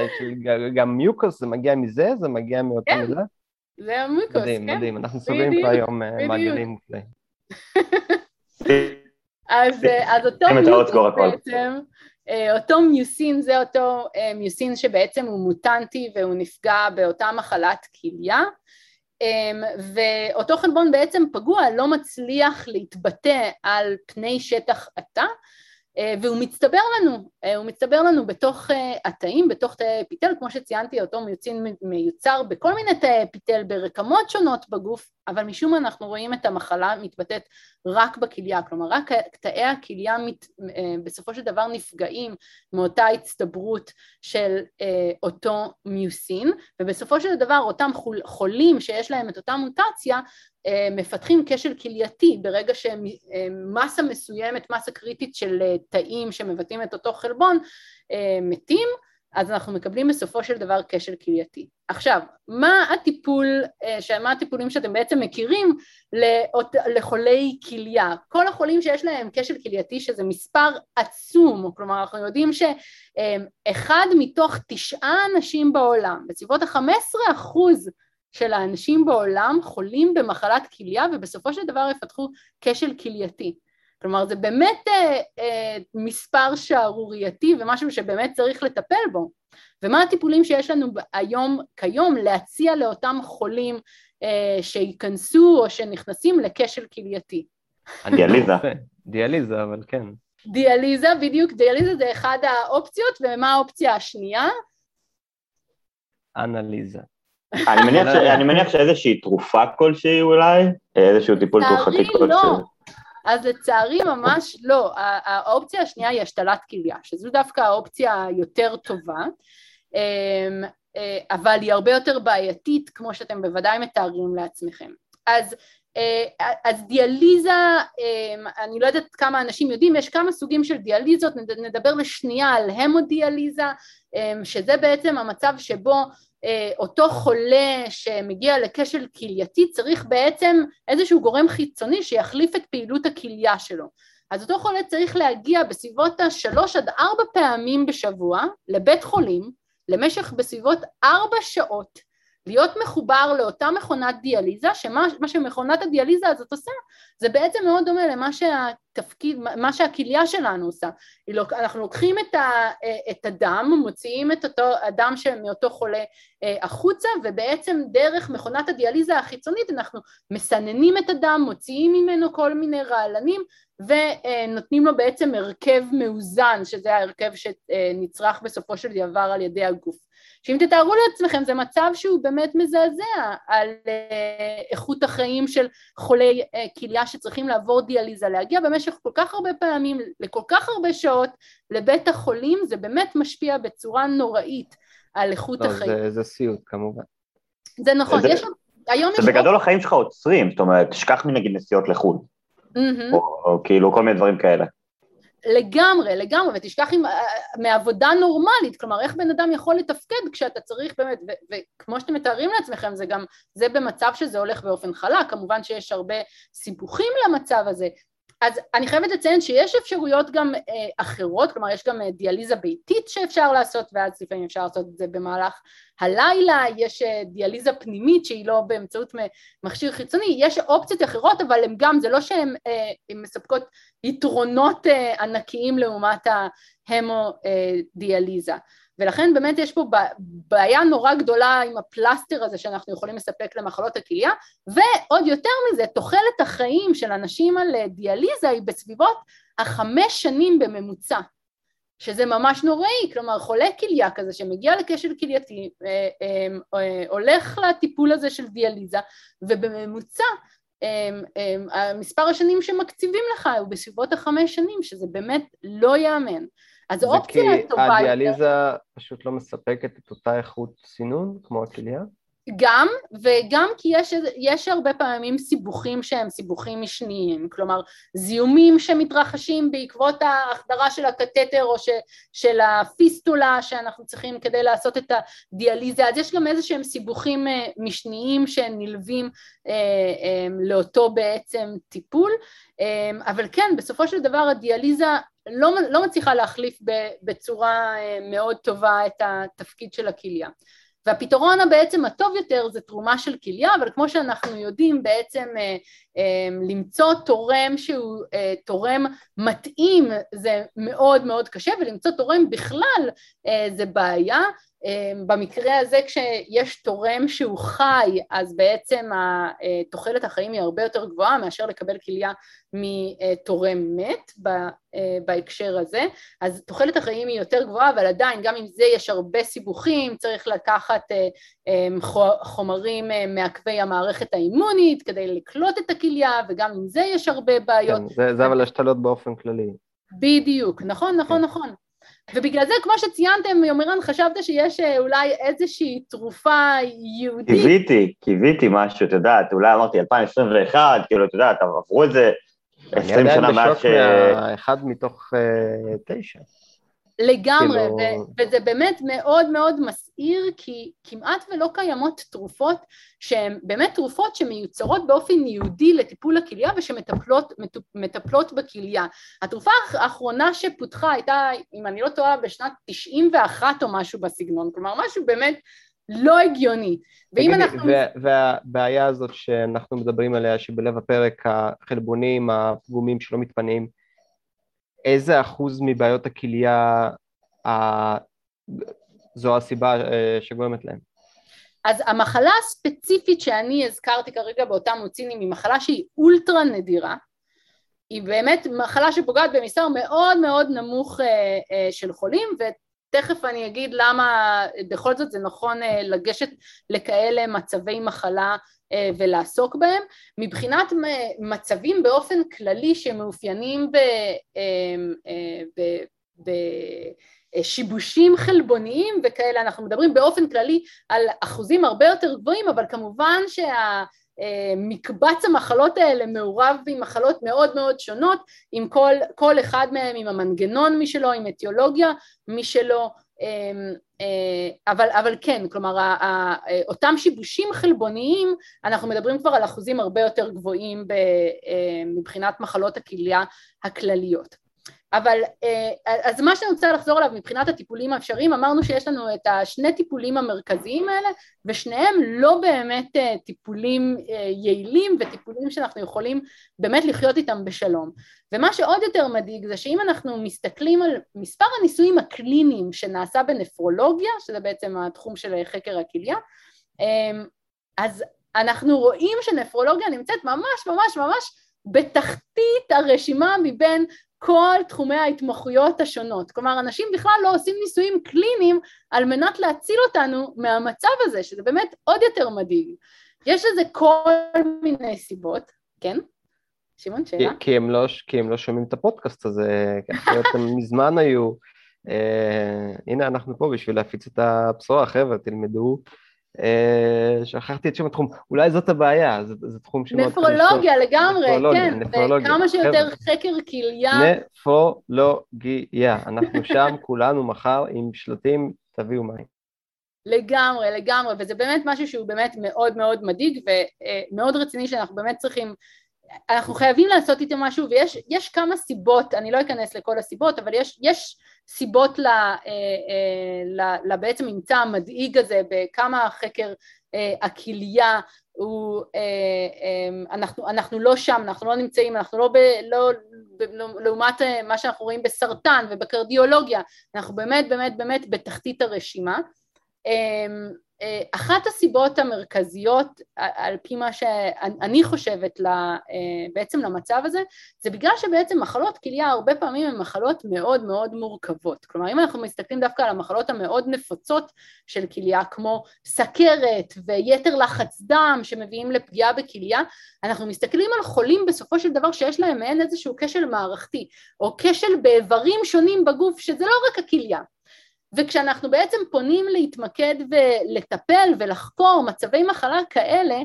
גם מיוקוס זה מגיע מזה, זה מגיע מאותה כן. מילה. זה המיוקוס, כן. מדהים, מדהים, אנחנו סובבים פה היום אה, מעגלים כאלה. אז אותו מיוקוס בעצם, אה, אותו מיוסין זה אותו מיוסין שבעצם הוא מוטנטי והוא נפגע באותה מחלת כליה. אמ, ואותו חלבון בעצם פגוע לא מצליח להתבטא על פני שטח עתה אה, והוא מצטבר לנו, אה, הוא מצטבר לנו בתוך אה, התאים, בתוך תאי האפיטל, כמו שציינתי, אותו מיוצר בכל מיני תאי אפיטל ברקמות שונות בגוף, אבל משום מה אנחנו רואים את המחלה מתבטאת רק בכליה, כלומר רק תאי הכליה מת, בסופו של דבר נפגעים מאותה הצטברות של אותו מיוסין, ובסופו של דבר אותם חולים שיש להם את אותה מוטציה אה, מפתחים כשל כלייתי ברגע שמסה מסוימת, מסה קריטית של אה, תאים שמבטאים את אותו חלבון אה, מתים, אז אנחנו מקבלים בסופו של דבר כשל כלייתי. עכשיו, מה הטיפול, מה הטיפולים שאתם בעצם מכירים לחולי כליה? כל החולים שיש להם כשל כלייתי, שזה מספר עצום, כלומר אנחנו יודעים שאחד מתוך תשעה אנשים בעולם, בסביבות ה-15 אחוז של האנשים בעולם חולים במחלת כליה ובסופו של דבר יפתחו כשל כלייתי. כלומר זה באמת אה, אה, מספר שערורייתי ומשהו שבאמת צריך לטפל בו. ומה הטיפולים שיש לנו היום כיום להציע לאותם חולים אה, שייכנסו או שנכנסים לכשל כלייתי? דיאליזה. דיאליזה, אבל כן. דיאליזה, בדיוק, דיאליזה זה אחד האופציות, ומה האופציה השנייה? אנליזה. אני מניח, ש... אני מניח שאיזושהי תרופה כלשהי אולי, איזשהו טיפול תרופתי כלשהו. אז לצערי ממש לא. האופציה השנייה היא השתלת כליה, שזו דווקא האופציה היותר טובה, אמ, אה, אבל היא הרבה יותר בעייתית, כמו שאתם בוודאי מתארים לעצמכם. אז אה, אז דיאליזה, אמ, אני לא יודעת כמה אנשים יודעים, יש כמה סוגים של דיאליזות, נדבר לשנייה על המודיאליזה, אמ, שזה בעצם המצב שבו אותו חולה שמגיע לכשל כלייתי צריך בעצם איזשהו גורם חיצוני שיחליף את פעילות הכליה שלו. אז אותו חולה צריך להגיע בסביבות השלוש עד ארבע פעמים בשבוע לבית חולים למשך בסביבות ארבע שעות להיות מחובר לאותה מכונת דיאליזה, שמה שמכונת הדיאליזה הזאת עושה זה בעצם מאוד דומה למה שהתפקיד, מה שהכליה שלנו עושה. אנחנו לוקחים את, ה, את הדם, מוציאים את אותו הדם מאותו חולה אה, החוצה, ובעצם דרך מכונת הדיאליזה החיצונית אנחנו מסננים את הדם, מוציאים ממנו כל מיני רעלנים, ונותנים לו בעצם הרכב מאוזן, שזה ההרכב שנצרך בסופו של דבר על ידי הגוף. שאם תתארו לעצמכם זה מצב שהוא באמת מזעזע על אה, איכות החיים של חולי אה, כליה שצריכים לעבור דיאליזה, להגיע במשך כל כך הרבה פעמים, לכל כך הרבה שעות לבית החולים, זה באמת משפיע בצורה נוראית על איכות לא, החיים. זה, זה סיוט כמובן. זה נכון, זה, יש... היום זה יש... בגדול החיים שלך עוצרים, זאת אומרת, תשכח מנגיד נסיעות לחו"ל. Mm-hmm. או, או כאילו כל מיני דברים כאלה. לגמרי, לגמרי, ותשכח עם, אה, מעבודה נורמלית, כלומר איך בן אדם יכול לתפקד כשאתה צריך באמת, וכמו שאתם מתארים לעצמכם, זה גם, זה במצב שזה הולך באופן חלק, כמובן שיש הרבה סיבוכים למצב הזה, אז אני חייבת לציין שיש אפשרויות גם אה, אחרות, כלומר יש גם אה, דיאליזה ביתית שאפשר לעשות ואז לפעמים אפשר לעשות את זה במהלך הלילה, יש אה, דיאליזה פנימית שהיא לא באמצעות מכשיר חיצוני, יש אופציות אחרות אבל הם גם, זה לא שהן אה, מספקות יתרונות אה, ענקיים לעומת ההמודיאליזה. ולכן באמת יש פה בעיה נורא גדולה עם הפלסטר הזה שאנחנו יכולים לספק למחלות הכליה, ועוד יותר מזה, תוחלת החיים של אנשים על דיאליזה היא בסביבות החמש שנים בממוצע, שזה ממש נוראי, כלומר חולה כליה כזה שמגיע לקשר כלייתי, אה, אה, אה, הולך לטיפול הזה של דיאליזה, ובממוצע מספר השנים שמקציבים לך הוא בסביבות החמש שנים, שזה באמת לא ייאמן. אז האופציה הטובה... זה כי הדיאליזה פשוט לא מספקת את אותה איכות סינון כמו הכליה? גם, וגם כי יש, יש הרבה פעמים סיבוכים שהם סיבוכים משניים, כלומר זיהומים שמתרחשים בעקבות ההחדרה של הקתטר או ש, של הפיסטולה שאנחנו צריכים כדי לעשות את הדיאליזה, אז יש גם איזה שהם סיבוכים אה, משניים שנלווים אה, אה, לאותו בעצם טיפול, אה, אבל כן, בסופו של דבר הדיאליזה לא, לא מצליחה להחליף בצורה אה, מאוד טובה את התפקיד של הכליה. והפתרון הבעצם הטוב יותר זה תרומה של כליה, אבל כמו שאנחנו יודעים בעצם אה, אה, למצוא תורם שהוא אה, תורם מתאים זה מאוד מאוד קשה, ולמצוא תורם בכלל זה בעיה, במקרה הזה כשיש תורם שהוא חי אז בעצם תוחלת החיים היא הרבה יותר גבוהה מאשר לקבל כליה מתורם מת אה, בהקשר הזה אז תוחלת החיים היא יותר גבוהה אבל עדיין גם עם זה יש הרבה סיבוכים צריך לקחת אה, אמ, חומרים אה, מעכבי המערכת האימונית כדי לקלוט את הכליה וגם עם זה יש הרבה בעיות. כן, זה, זה אבל השתלות באופן כללי. בדיוק, נכון נכון כן. נכון ובגלל זה, כמו שציינתם, יומירן, חשבת שיש אה, אולי איזושהי תרופה יהודית. קיוויתי, קיוויתי משהו, את יודעת, אולי אמרתי 2021, כאילו, את יודעת, עברו את זה 20 שנה מאז ש... אני עדיין בשוק מאחד מתוך uh, תשע. לגמרי, כאילו... ו- וזה באמת מאוד מאוד מסעיר, כי כמעט ולא קיימות תרופות שהן באמת תרופות שמיוצרות באופן ייעודי לטיפול הכליה ושמטפלות בכליה. התרופה האחרונה שפותחה הייתה, אם אני לא טועה, בשנת 91 או משהו בסגנון, כלומר משהו באמת לא הגיוני. ואם אנחנו... והבעיה הזאת שאנחנו מדברים עליה, שבלב הפרק החלבונים הפגומים שלא מתפנים, איזה אחוז מבעיות הכליה זו הסיבה אה, שגורמת להם? אז המחלה הספציפית שאני הזכרתי כרגע באותם מוצינים היא מחלה שהיא אולטרה נדירה, היא באמת מחלה שפוגעת במספר מאוד מאוד נמוך אה, אה, של חולים ותכף אני אגיד למה בכל זאת זה נכון לגשת לכאלה מצבי מחלה ולעסוק בהם. מבחינת מצבים באופן כללי שמאופיינים ב... אה, אה, ב, ב שיבושים חלבוניים וכאלה, אנחנו מדברים באופן כללי על אחוזים הרבה יותר גבוהים, אבל כמובן שהמקבץ המחלות האלה מעורב עם מחלות מאוד מאוד שונות, עם כל, כל אחד מהם עם המנגנון משלו, עם אתיולוגיה משלו, אה, אבל, אבל כן, כלומר אותם שיבושים חלבוניים, אנחנו מדברים כבר על אחוזים הרבה יותר גבוהים אה, מבחינת מחלות הכליה הכלליות. אבל אה, אז מה שאני רוצה לחזור עליו מבחינת הטיפולים האפשריים, אמרנו שיש לנו את השני טיפולים המרכזיים האלה ושניהם לא באמת טיפולים יעילים וטיפולים שאנחנו יכולים באמת לחיות איתם בשלום. ומה שעוד יותר מדאיג זה שאם אנחנו מסתכלים על מספר הניסויים הקליניים שנעשה בנפרולוגיה, שזה בעצם התחום של חקר הכליה, אז אנחנו רואים שנפרולוגיה נמצאת ממש ממש ממש בתחתית הרשימה מבין כל תחומי ההתמחויות השונות. כלומר, אנשים בכלל לא עושים ניסויים קליניים על מנת להציל אותנו מהמצב הזה, שזה באמת עוד יותר מדאיג. יש לזה כל מיני סיבות, כן? שמעון, שאלה? כי, הם לא, כי הם לא שומעים את הפודקאסט הזה, כי אחרת הם *laughs* מזמן היו. אה, הנה, אנחנו פה בשביל להפיץ את הבשורה, חבר'ה, תלמדו. אה, שכחתי את שם התחום, אולי זאת הבעיה, זה, זה תחום שמאוד... נפרולוגיה לגמרי, נפרולוגיה, כן, נפרולוגיה. כמה שיותר חקר כליה. נפרולוגיה, אנחנו שם *laughs* כולנו מחר עם שלטים, תביאו מים. לגמרי, לגמרי, וזה באמת משהו שהוא באמת מאוד מאוד מדאיג ומאוד רציני שאנחנו באמת צריכים אנחנו חייבים לעשות איתם משהו ויש כמה סיבות, אני לא אכנס לכל הסיבות, אבל יש, יש סיבות לבעצם אה, אה, ממצא המדאיג הזה בכמה החקר אה, הכליה הוא, אנחנו, אנחנו לא שם, אנחנו לא נמצאים, אנחנו לא, ב, לא, ב, לא לעומת מה שאנחנו רואים בסרטן ובקרדיולוגיה, אנחנו באמת באמת באמת בתחתית הרשימה. אה, אחת הסיבות המרכזיות על פי מה שאני חושבת אה, בעצם למצב הזה זה בגלל שבעצם מחלות כליה הרבה פעמים הן מחלות מאוד מאוד מורכבות. כלומר אם אנחנו מסתכלים דווקא על המחלות המאוד נפוצות של כליה כמו סכרת ויתר לחץ דם שמביאים לפגיעה בכליה אנחנו מסתכלים על חולים בסופו של דבר שיש להם מעין איזשהו כשל מערכתי או כשל באיברים שונים בגוף שזה לא רק הכליה וכשאנחנו בעצם פונים להתמקד ולטפל ולחקור מצבי מחלה כאלה,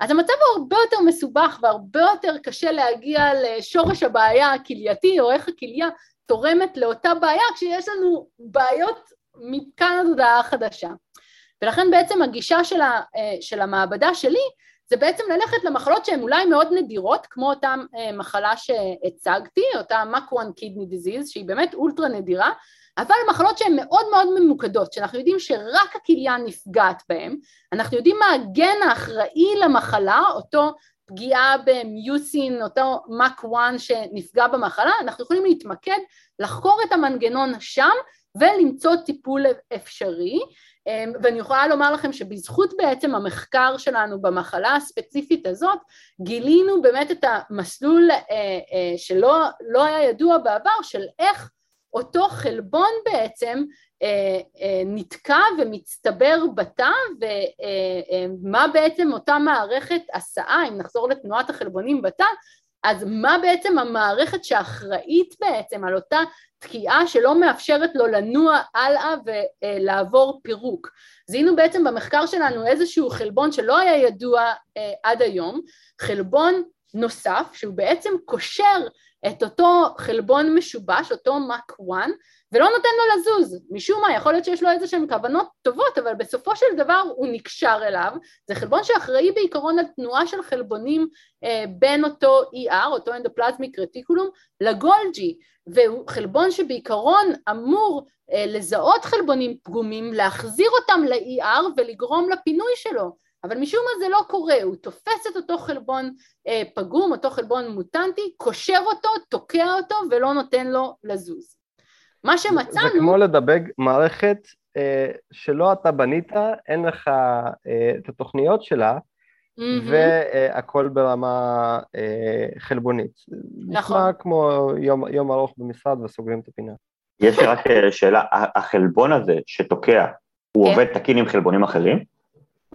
אז המצב הוא הרבה יותר מסובך והרבה יותר קשה להגיע לשורש הבעיה הכלייתי או איך הכליה תורמת לאותה בעיה כשיש לנו בעיות מכאן עד הודעה חדשה. ולכן בעצם הגישה של, ה, של המעבדה שלי זה בעצם ללכת למחלות שהן אולי מאוד נדירות, כמו אותה אה, מחלה שהצגתי, אותה MAC1 Kidney Disease, שהיא באמת אולטרה נדירה, אבל מחלות שהן מאוד מאוד ממוקדות, שאנחנו יודעים שרק הכליה נפגעת בהן, אנחנו יודעים מה הגן האחראי למחלה, אותו פגיעה במיוסין, אותו MAC1 שנפגע במחלה, אנחנו יכולים להתמקד, לחקור את המנגנון שם ולמצוא טיפול אפשרי, אמ, ואני יכולה לומר לכם שבזכות בעצם המחקר שלנו במחלה הספציפית הזאת, גילינו באמת את המסלול אה, אה, שלא לא היה ידוע בעבר, של איך אותו חלבון בעצם אה, נתקע ומצטבר בתא ומה בעצם אותה מערכת הסעה, אם נחזור לתנועת החלבונים בתא, אז מה בעצם המערכת שאחראית בעצם על אותה תקיעה שלא מאפשרת לו לנוע הלאה ולעבור פירוק. זיהינו בעצם במחקר שלנו איזשהו חלבון שלא היה ידוע אה, עד היום, חלבון נוסף שהוא בעצם קושר את אותו חלבון משובש, אותו מאק 1, ולא נותן לו לזוז, משום מה, יכול להיות שיש לו איזה שהן כוונות טובות, אבל בסופו של דבר הוא נקשר אליו, זה חלבון שאחראי בעיקרון על תנועה של חלבונים אה, בין אותו ER, אותו אנדופלזמיק רטיקולום, לגולג'י, והוא חלבון שבעיקרון אמור אה, לזהות חלבונים פגומים, להחזיר אותם ל-ER ולגרום לפינוי שלו, אבל משום מה זה לא קורה, הוא תופס את אותו חלבון אה, פגום, אותו חלבון מוטנטי, קושר אותו, תוקע אותו ולא נותן לו לזוז. מה שמצאנו... זה כמו לדבק מערכת אה, שלא אתה בנית, אין לך אה, את התוכניות שלה, mm-hmm. והכל ברמה אה, חלבונית. נכון. נשמע כמו יום, יום ארוך במשרד וסוגרים את הפינה. יש לי רק אה, שאלה, החלבון הזה שתוקע, הוא כן. עובד תקין עם חלבונים אחרים?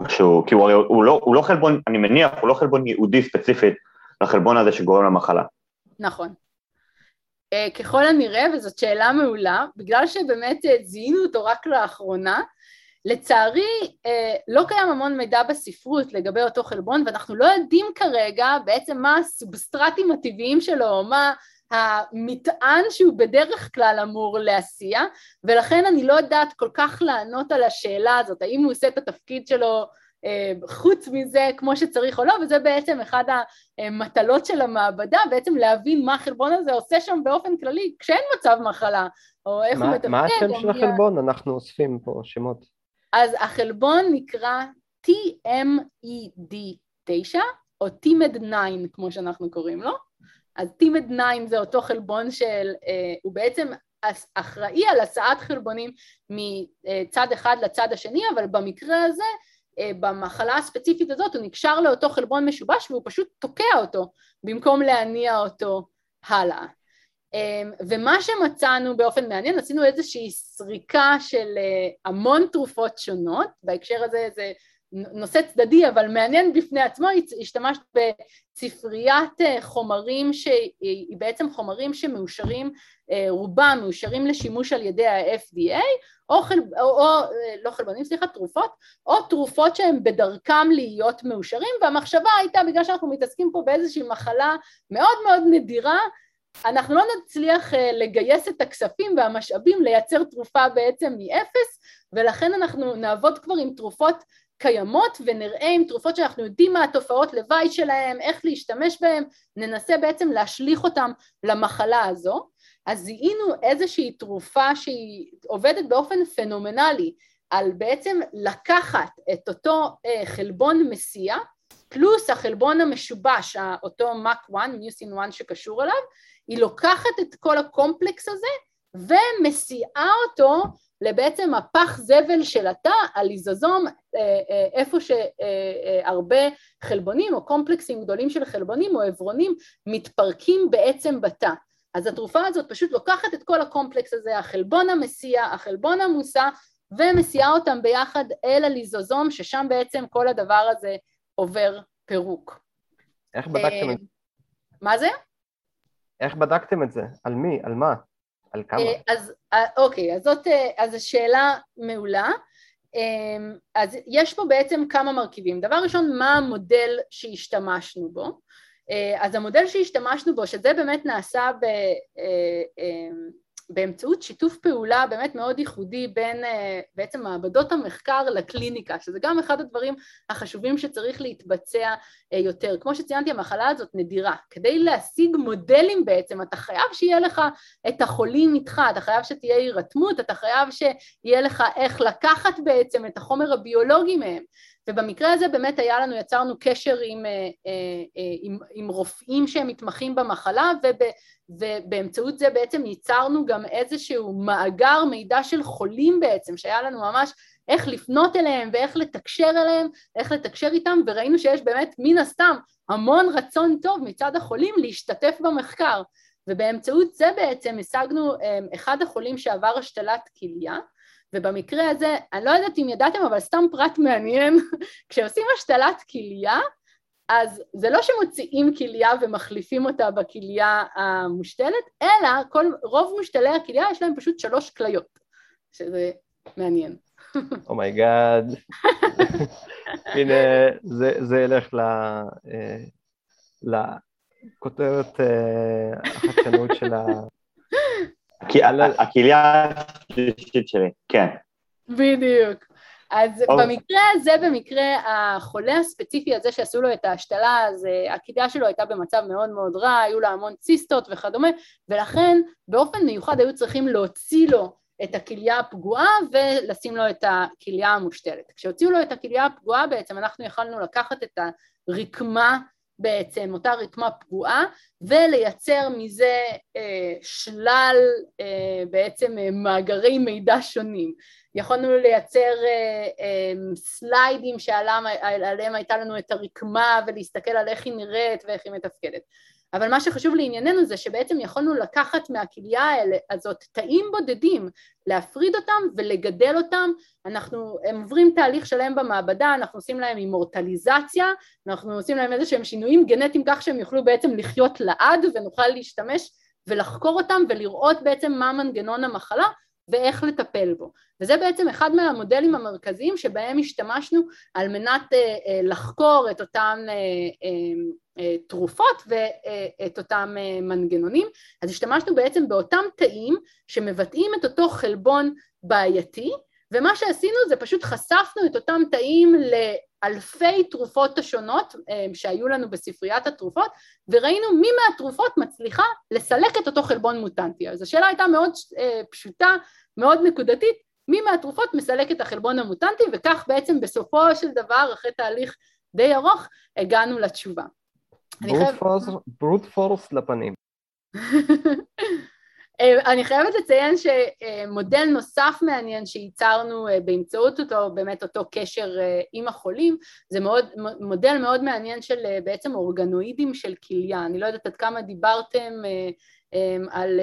שהוא, כי הוא, הוא, לא, הוא לא חלבון, אני מניח, הוא לא חלבון ייעודי ספציפית לחלבון הזה שגורם למחלה. נכון. Uh, ככל הנראה, וזאת שאלה מעולה, בגלל שבאמת uh, זיהינו אותו רק לאחרונה, לצערי uh, לא קיים המון מידע בספרות לגבי אותו חלבון, ואנחנו לא יודעים כרגע בעצם מה הסובסטרטים הטבעיים שלו, או מה המטען שהוא בדרך כלל אמור להסיע, ולכן אני לא יודעת כל כך לענות על השאלה הזאת, האם הוא עושה את התפקיד שלו אה, חוץ מזה כמו שצריך או לא, וזה בעצם אחד המטלות של המעבדה, בעצם להבין מה החלבון הזה עושה שם באופן כללי, כשאין מצב מחלה, או איך מה, הוא מתפקד. מה השם של החלבון? אנחנו אוספים פה שמות. אז החלבון נקרא TMED9, או TIMED 9 כמו שאנחנו קוראים לו. אז טימד 9 זה אותו חלבון של, אה, הוא בעצם אחראי על הסעת חלבונים מצד אחד לצד השני, אבל במקרה הזה, אה, במחלה הספציפית הזאת, הוא נקשר לאותו חלבון משובש והוא פשוט תוקע אותו במקום להניע אותו הלאה. אה, ומה שמצאנו באופן מעניין, עשינו איזושהי סריקה של המון תרופות שונות, בהקשר הזה זה נושא צדדי אבל מעניין בפני עצמו, השתמשת בספריית אה, חומרים שהיא בעצם חומרים שמאושרים, אה, רובם מאושרים לשימוש על ידי ה-FDA או, חל... או, או אה, לא חלבונים, סליחה, תרופות, או תרופות שהן בדרכם להיות מאושרים והמחשבה הייתה בגלל שאנחנו מתעסקים פה באיזושהי מחלה מאוד מאוד נדירה אנחנו לא נצליח לגייס את הכספים והמשאבים לייצר תרופה בעצם מאפס ולכן אנחנו נעבוד כבר עם תרופות קיימות ונראה עם תרופות שאנחנו יודעים מה התופעות לוואי שלהם, איך להשתמש בהן, ננסה בעצם להשליך אותם למחלה הזו. אז זיהינו איזושהי תרופה שהיא עובדת באופן פנומנלי על בעצם לקחת את אותו אה, חלבון מסיע פלוס החלבון המשובש, אותו MAC1, מיוסין 1 שקשור אליו, היא לוקחת את כל הקומפלקס הזה ומסיעה אותו לבעצם הפח זבל של התא, הליזוזום, אה, אה, איפה שהרבה חלבונים או קומפלקסים גדולים של חלבונים או עברונים מתפרקים בעצם בתא. אז התרופה הזאת פשוט לוקחת את כל הקומפלקס הזה, החלבון המסיע, החלבון המוסע, ומסיעה אותם ביחד אל הליזוזום, ששם בעצם כל הדבר הזה עובר פירוק. איך בדקתם את זה? מה זה? איך בדקתם את זה? על מי? על מה? על כמה? אה, אז אה, אוקיי, אז זאת אה, אז השאלה מעולה. אז יש פה בעצם כמה מרכיבים. דבר ראשון, מה המודל שהשתמשנו בו? אז המודל שהשתמשנו בו, שזה באמת נעשה ב... באמצעות שיתוף פעולה באמת מאוד ייחודי בין אה, בעצם מעבדות המחקר לקליניקה, שזה גם אחד הדברים החשובים שצריך להתבצע אה, יותר. כמו שציינתי, המחלה הזאת נדירה. כדי להשיג מודלים בעצם, אתה חייב שיהיה לך את החולים איתך, אתה חייב שתהיה הירתמות, אתה חייב שיהיה לך איך לקחת בעצם את החומר הביולוגי מהם. ובמקרה הזה באמת היה לנו, יצרנו קשר עם, אה, אה, אה, עם, עם רופאים שהם מתמחים במחלה וב, ובאמצעות זה בעצם ייצרנו גם איזשהו מאגר מידע של חולים בעצם, שהיה לנו ממש איך לפנות אליהם ואיך לתקשר אליהם, איך לתקשר איתם, וראינו שיש באמת מן הסתם המון רצון טוב מצד החולים להשתתף במחקר. ובאמצעות זה בעצם השגנו אחד החולים שעבר השתלת כליה, ובמקרה הזה, אני לא יודעת אם ידעתם, אבל סתם פרט מעניין, *laughs* כשעושים השתלת כליה, אז זה לא שמוציאים כליה ומחליפים אותה בכליה המושתלת, אלא כל, רוב מושתלי הכליה יש להם פשוט שלוש כליות, שזה מעניין. *laughs* Oh my God. *laughs* הנה, זה, זה ילך ל... אה, לכותרת אה, החדשנות של ה... הכליה השלישית שלי, כן. בדיוק. אז okay. במקרה הזה, במקרה החולה הספציפי הזה שעשו לו את ההשתלה, אז אה, הכליה שלו הייתה במצב מאוד מאוד רע, היו לה המון ציסטות וכדומה, ולכן באופן מיוחד היו צריכים להוציא לו את הכליה הפגועה ולשים לו את הכליה המושתלת. כשהוציאו לו את הכליה הפגועה בעצם אנחנו יכלנו לקחת את הרקמה בעצם, אותה רקמה פגועה, ולייצר מזה אה, שלל אה, בעצם אה, מאגרי מידע שונים. יכולנו לייצר אה, אה, סליידים שעליהם הייתה לנו את הרקמה ולהסתכל על איך היא נראית ואיך היא מתפקדת. אבל מה שחשוב לענייננו זה שבעצם יכולנו לקחת מהכליה הזאת תאים בודדים, להפריד אותם ולגדל אותם, אנחנו, הם עוברים תהליך שלם במעבדה, אנחנו עושים להם אימורטליזציה, אנחנו עושים להם איזה שהם שינויים גנטיים כך שהם יוכלו בעצם לחיות לעד ונוכל להשתמש ולחקור אותם ולראות בעצם מה מנגנון המחלה ואיך לטפל בו. וזה בעצם אחד מהמודלים המרכזיים שבהם השתמשנו על מנת אה, אה, לחקור את אותן אה, תרופות ואת אותם מנגנונים. אז השתמשנו בעצם באותם תאים שמבטאים את אותו חלבון בעייתי, ומה שעשינו זה פשוט חשפנו את אותם תאים לאלפי תרופות השונות שהיו לנו בספריית התרופות, וראינו מי מהתרופות מצליחה לסלק את אותו חלבון מוטנטי. אז השאלה הייתה מאוד פשוטה, מאוד נקודתית, מי מהתרופות מסלק את החלבון המוטנטי, וכך בעצם בסופו של דבר, אחרי תהליך די ארוך, הגענו לתשובה. ברוט פורס לפנים. *laughs* אה, אני חייבת לציין שמודל נוסף מעניין שייצרנו אה, באמצעות אותו, באמת אותו קשר אה, עם החולים, זה מאוד, מודל מאוד מעניין של בעצם אורגנואידים של כליה. אני לא יודעת עד כמה דיברתם על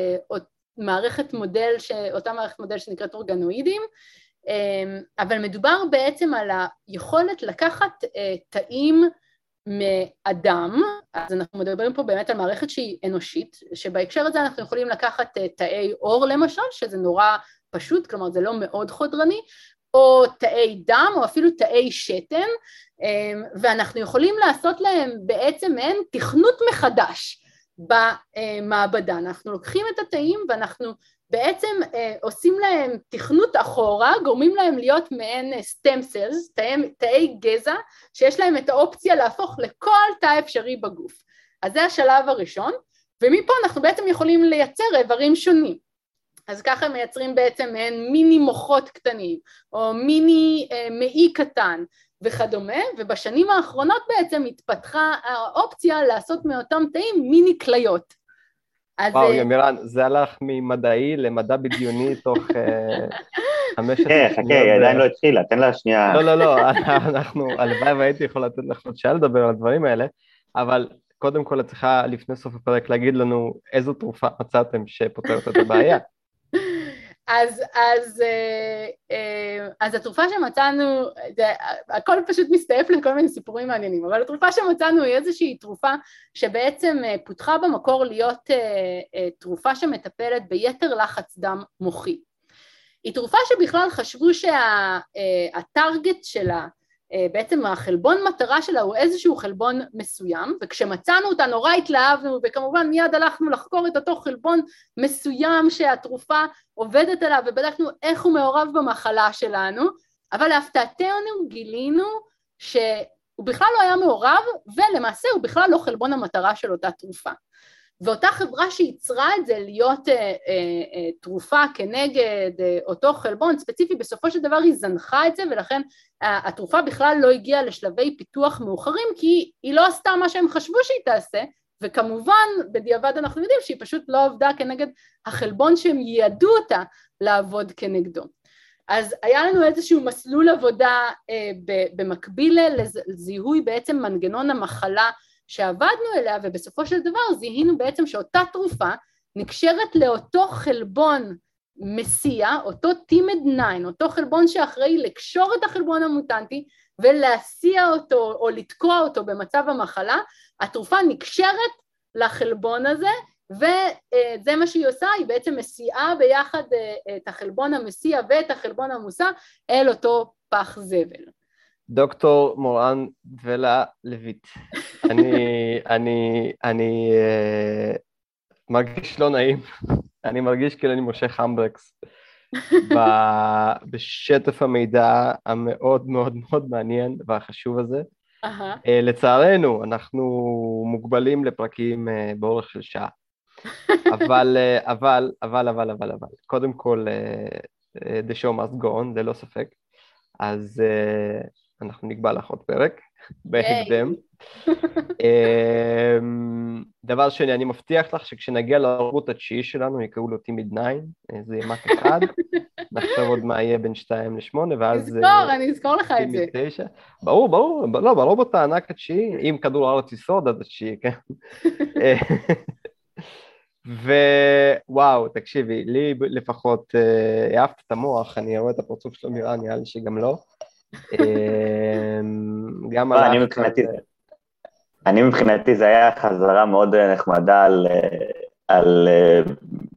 מערכת מודל, ש... אותה מערכת מודל שנקראת אורגנואידים, אבל מדובר בעצם על היכולת לקחת תאים מאדם, אז אנחנו מדברים פה באמת על מערכת שהיא אנושית, שבהקשר הזה אנחנו יכולים לקחת אה, תאי עור למשל, שזה נורא פשוט, כלומר זה לא מאוד חודרני, או תאי דם או אפילו תאי שתן, אמ, ואנחנו יכולים לעשות להם בעצם מעין תכנות מחדש. במעבדה. אנחנו לוקחים את התאים ואנחנו בעצם אה, עושים להם תכנות אחורה, גורמים להם להיות מעין סטם סלס, תאי, תאי גזע, שיש להם את האופציה להפוך לכל תא אפשרי בגוף. אז זה השלב הראשון, ומפה אנחנו בעצם יכולים לייצר איברים שונים. אז ככה מייצרים בעצם מעין מיני מוחות קטנים, או מיני אה, מעי קטן, וכדומה, ובשנים האחרונות בעצם התפתחה האופציה לעשות מאותם תאים מיני כליות. וואו, אה, ימירן, זה הלך ממדעי למדע בדיוני תוך אה, *laughs* חמש עשרה שניות. חכה, חכה, היא עדיין לא התחילה, תן לה שנייה. לא, לא, לא, *laughs* אנחנו, הלוואי והייתי יכול לתת לך עוד שעה לדבר על הדברים האלה, אבל קודם כל את צריכה לפני סוף הפרק להגיד לנו איזו תרופה מצאתם שפותרת את הבעיה. *laughs* אז, אז, אה, אה, אז התרופה שמצאנו, זה, הכל פשוט מסתעף לכל מיני סיפורים מעניינים, אבל התרופה שמצאנו היא איזושהי תרופה שבעצם אה, פותחה במקור להיות תרופה שמטפלת ביתר לחץ דם מוחי. היא תרופה שבכלל חשבו שהטרגט שלה אה, בעצם החלבון מטרה שלה הוא איזשהו חלבון מסוים, וכשמצאנו אותה נורא התלהבנו, וכמובן מיד הלכנו לחקור את אותו חלבון מסוים שהתרופה עובדת עליו, ובדקנו איך הוא מעורב במחלה שלנו, אבל להפתעתנו גילינו שהוא בכלל לא היה מעורב, ולמעשה הוא בכלל לא חלבון המטרה של אותה תרופה. ואותה חברה שייצרה את זה להיות אה, אה, אה, תרופה כנגד אה, אותו חלבון ספציפי, בסופו של דבר היא זנחה את זה ולכן אה, התרופה בכלל לא הגיעה לשלבי פיתוח מאוחרים כי היא לא עשתה מה שהם חשבו שהיא תעשה וכמובן בדיעבד אנחנו יודעים שהיא פשוט לא עבדה כנגד החלבון שהם ייעדו אותה לעבוד כנגדו. אז היה לנו איזשהו מסלול עבודה אה, במקביל לזיהוי בעצם מנגנון המחלה שעבדנו אליה, ובסופו של דבר זיהינו בעצם שאותה תרופה נקשרת לאותו חלבון מסיע, אותו טימד 9, אותו חלבון שאחראי לקשור את החלבון המוטנטי ולהסיע אותו או לתקוע אותו במצב המחלה, התרופה נקשרת לחלבון הזה וזה מה שהיא עושה, היא בעצם מסיעה ביחד אה, את החלבון המסיע ואת החלבון המוסע אל אותו פח זבל. דוקטור מורן ולה לויט, אני, אני, אני uh, מרגיש לא נעים, אני מרגיש כאילו אני מושך המברקס בשטף המידע המאוד מאוד מאוד מעניין והחשוב הזה. Uh-huh. Uh, לצערנו, אנחנו מוגבלים לפרקים uh, באורך של שעה. אבל, אבל, אבל, אבל, אבל, אבל, קודם כל, the show must go on, ללא ספק. אז uh, אנחנו נקבע לך עוד פרק, *laughs* בהקדם. אמ, דבר שני, אני מבטיח לך שכשנגיע לערוץ התשיעי שלנו, יקראו לו טימיד 9, זה יהיה מק אחד, *laughs* נחשוב עוד מה יהיה בין 2 ל-8, ואז... נזכור, אני אזכור לך את זה. 9. ברור, ברור, לא, ברובוט הענק התשיעי, אם כדור הארץ יסוד, אז התשיעי, כן. *laughs* ווואו, תקשיבי, לי לפחות אה, העפת את המוח, אני רואה את הפרצוף של מירה, נראה לי שגם לא. אמ, גם על... אני מבחינתי, אני מבחינתי זה היה חזרה מאוד אה, נחמדה על, אה, על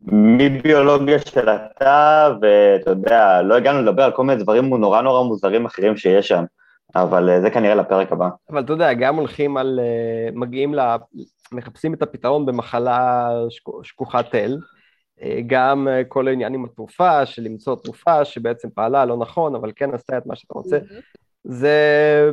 מביולוגיה של התא, ואתה יודע, לא הגענו לדבר על כל מיני דברים נורא נורא מוזרים אחרים שיש שם. אבל זה כנראה לפרק הבא. אבל אתה יודע, גם הולכים על, מגיעים ל... מחפשים את הפתרון במחלה שקוחת תל, אה, גם אה, כל העניין עם התרופה, של למצוא תרופה שבעצם פעלה לא נכון, אבל כן עשתה את מה שאתה רוצה, זה...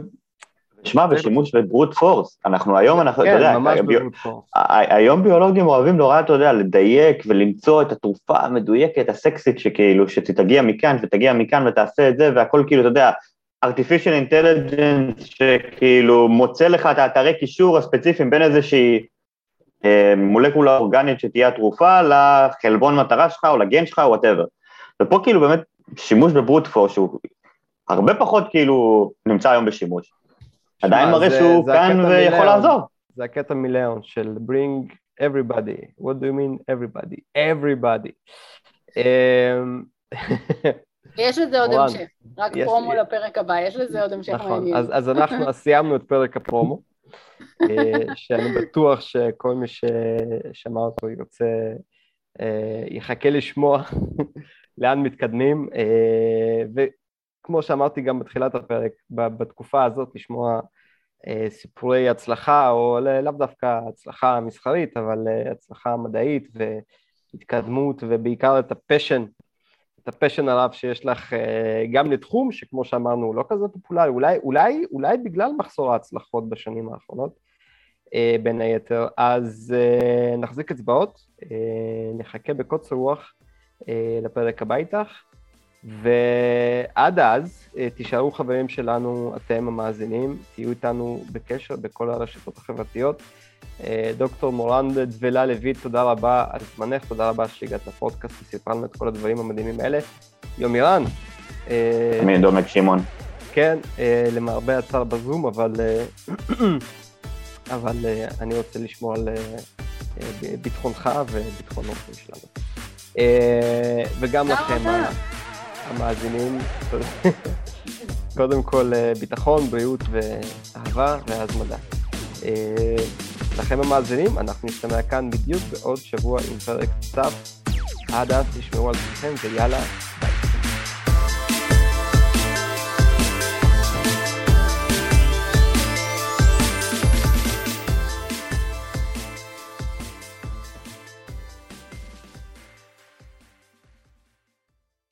שמע, בשימוש בברוט פורס, אנחנו היום, אנחנו, כן, אתה יודע, ממש בברוט פורס. היום ביולוגים אוהבים נורא, אתה יודע, לדייק ולמצוא את התרופה המדויקת, הסקסית, שכאילו, שתגיע מכאן ותגיע מכאן ותעשה את זה, והכל כאילו, אתה יודע, artificial intelligence שכאילו מוצא לך את האתרי קישור הספציפיים בין איזושהי אה, מולקולה אורגנית שתהיה התרופה לחלבון מטרה שלך או לגן שלך או וואטאבר. ופה כאילו באמת שימוש בברוט פור שהוא הרבה פחות כאילו נמצא היום בשימוש. עדיין מראה שהוא כאן ויכול לעזור. זה הקטע מליאון של bring everybody, what do you mean everybody? everybody. אמ, יש לזה עוד המשך, רק פרומו לפרק הבא, יש לזה עוד המשך נכון, מעניין. נכון, אז אנחנו *laughs* סיימנו את פרק הפרומו, שאני בטוח שכל מי ששמע אותו ירצה, אה, יחכה לשמוע *laughs* לאן מתקדמים, אה, וכמו שאמרתי גם בתחילת הפרק, בתקופה הזאת לשמוע סיפורי הצלחה, או לאו דווקא הצלחה מסחרית, אבל הצלחה מדעית והתקדמות, ובעיקר את ה passion את ה passion הרב שיש לך אה, גם לתחום שכמו שאמרנו הוא לא כזה פופולרי, אולי, אולי, אולי בגלל מחסור ההצלחות בשנים האחרונות אה, בין היתר, אז אה, נחזיק אצבעות, נחכה בקוצר רוח לפרק הבא איתך, ועד אז תישארו חברים שלנו, אתם המאזינים, תהיו איתנו בקשר בכל הרשתות החברתיות. אה, דוקטור מורן דבלה לויט, תודה רבה על זמנך, תודה רבה שהגעת לפודקאסט וסיפרה לנו את כל הדברים המדהימים האלה. יומירן. אה, אני דומק שמעון. כן, אה, למרבה הצער בזום, אבל, *clears throat* אבל אני רוצה לשמור על ביטחונך וביטחון אורחים שלנו. וגם לכם, המאזינים, קודם כל ביטחון, בריאות ואהבה ואז מדע. לכם המאזינים, אנחנו נשתמע כאן בדיוק בעוד שבוע עם פרק נוסף. עד אז תשמעו על עצמכם ויאללה,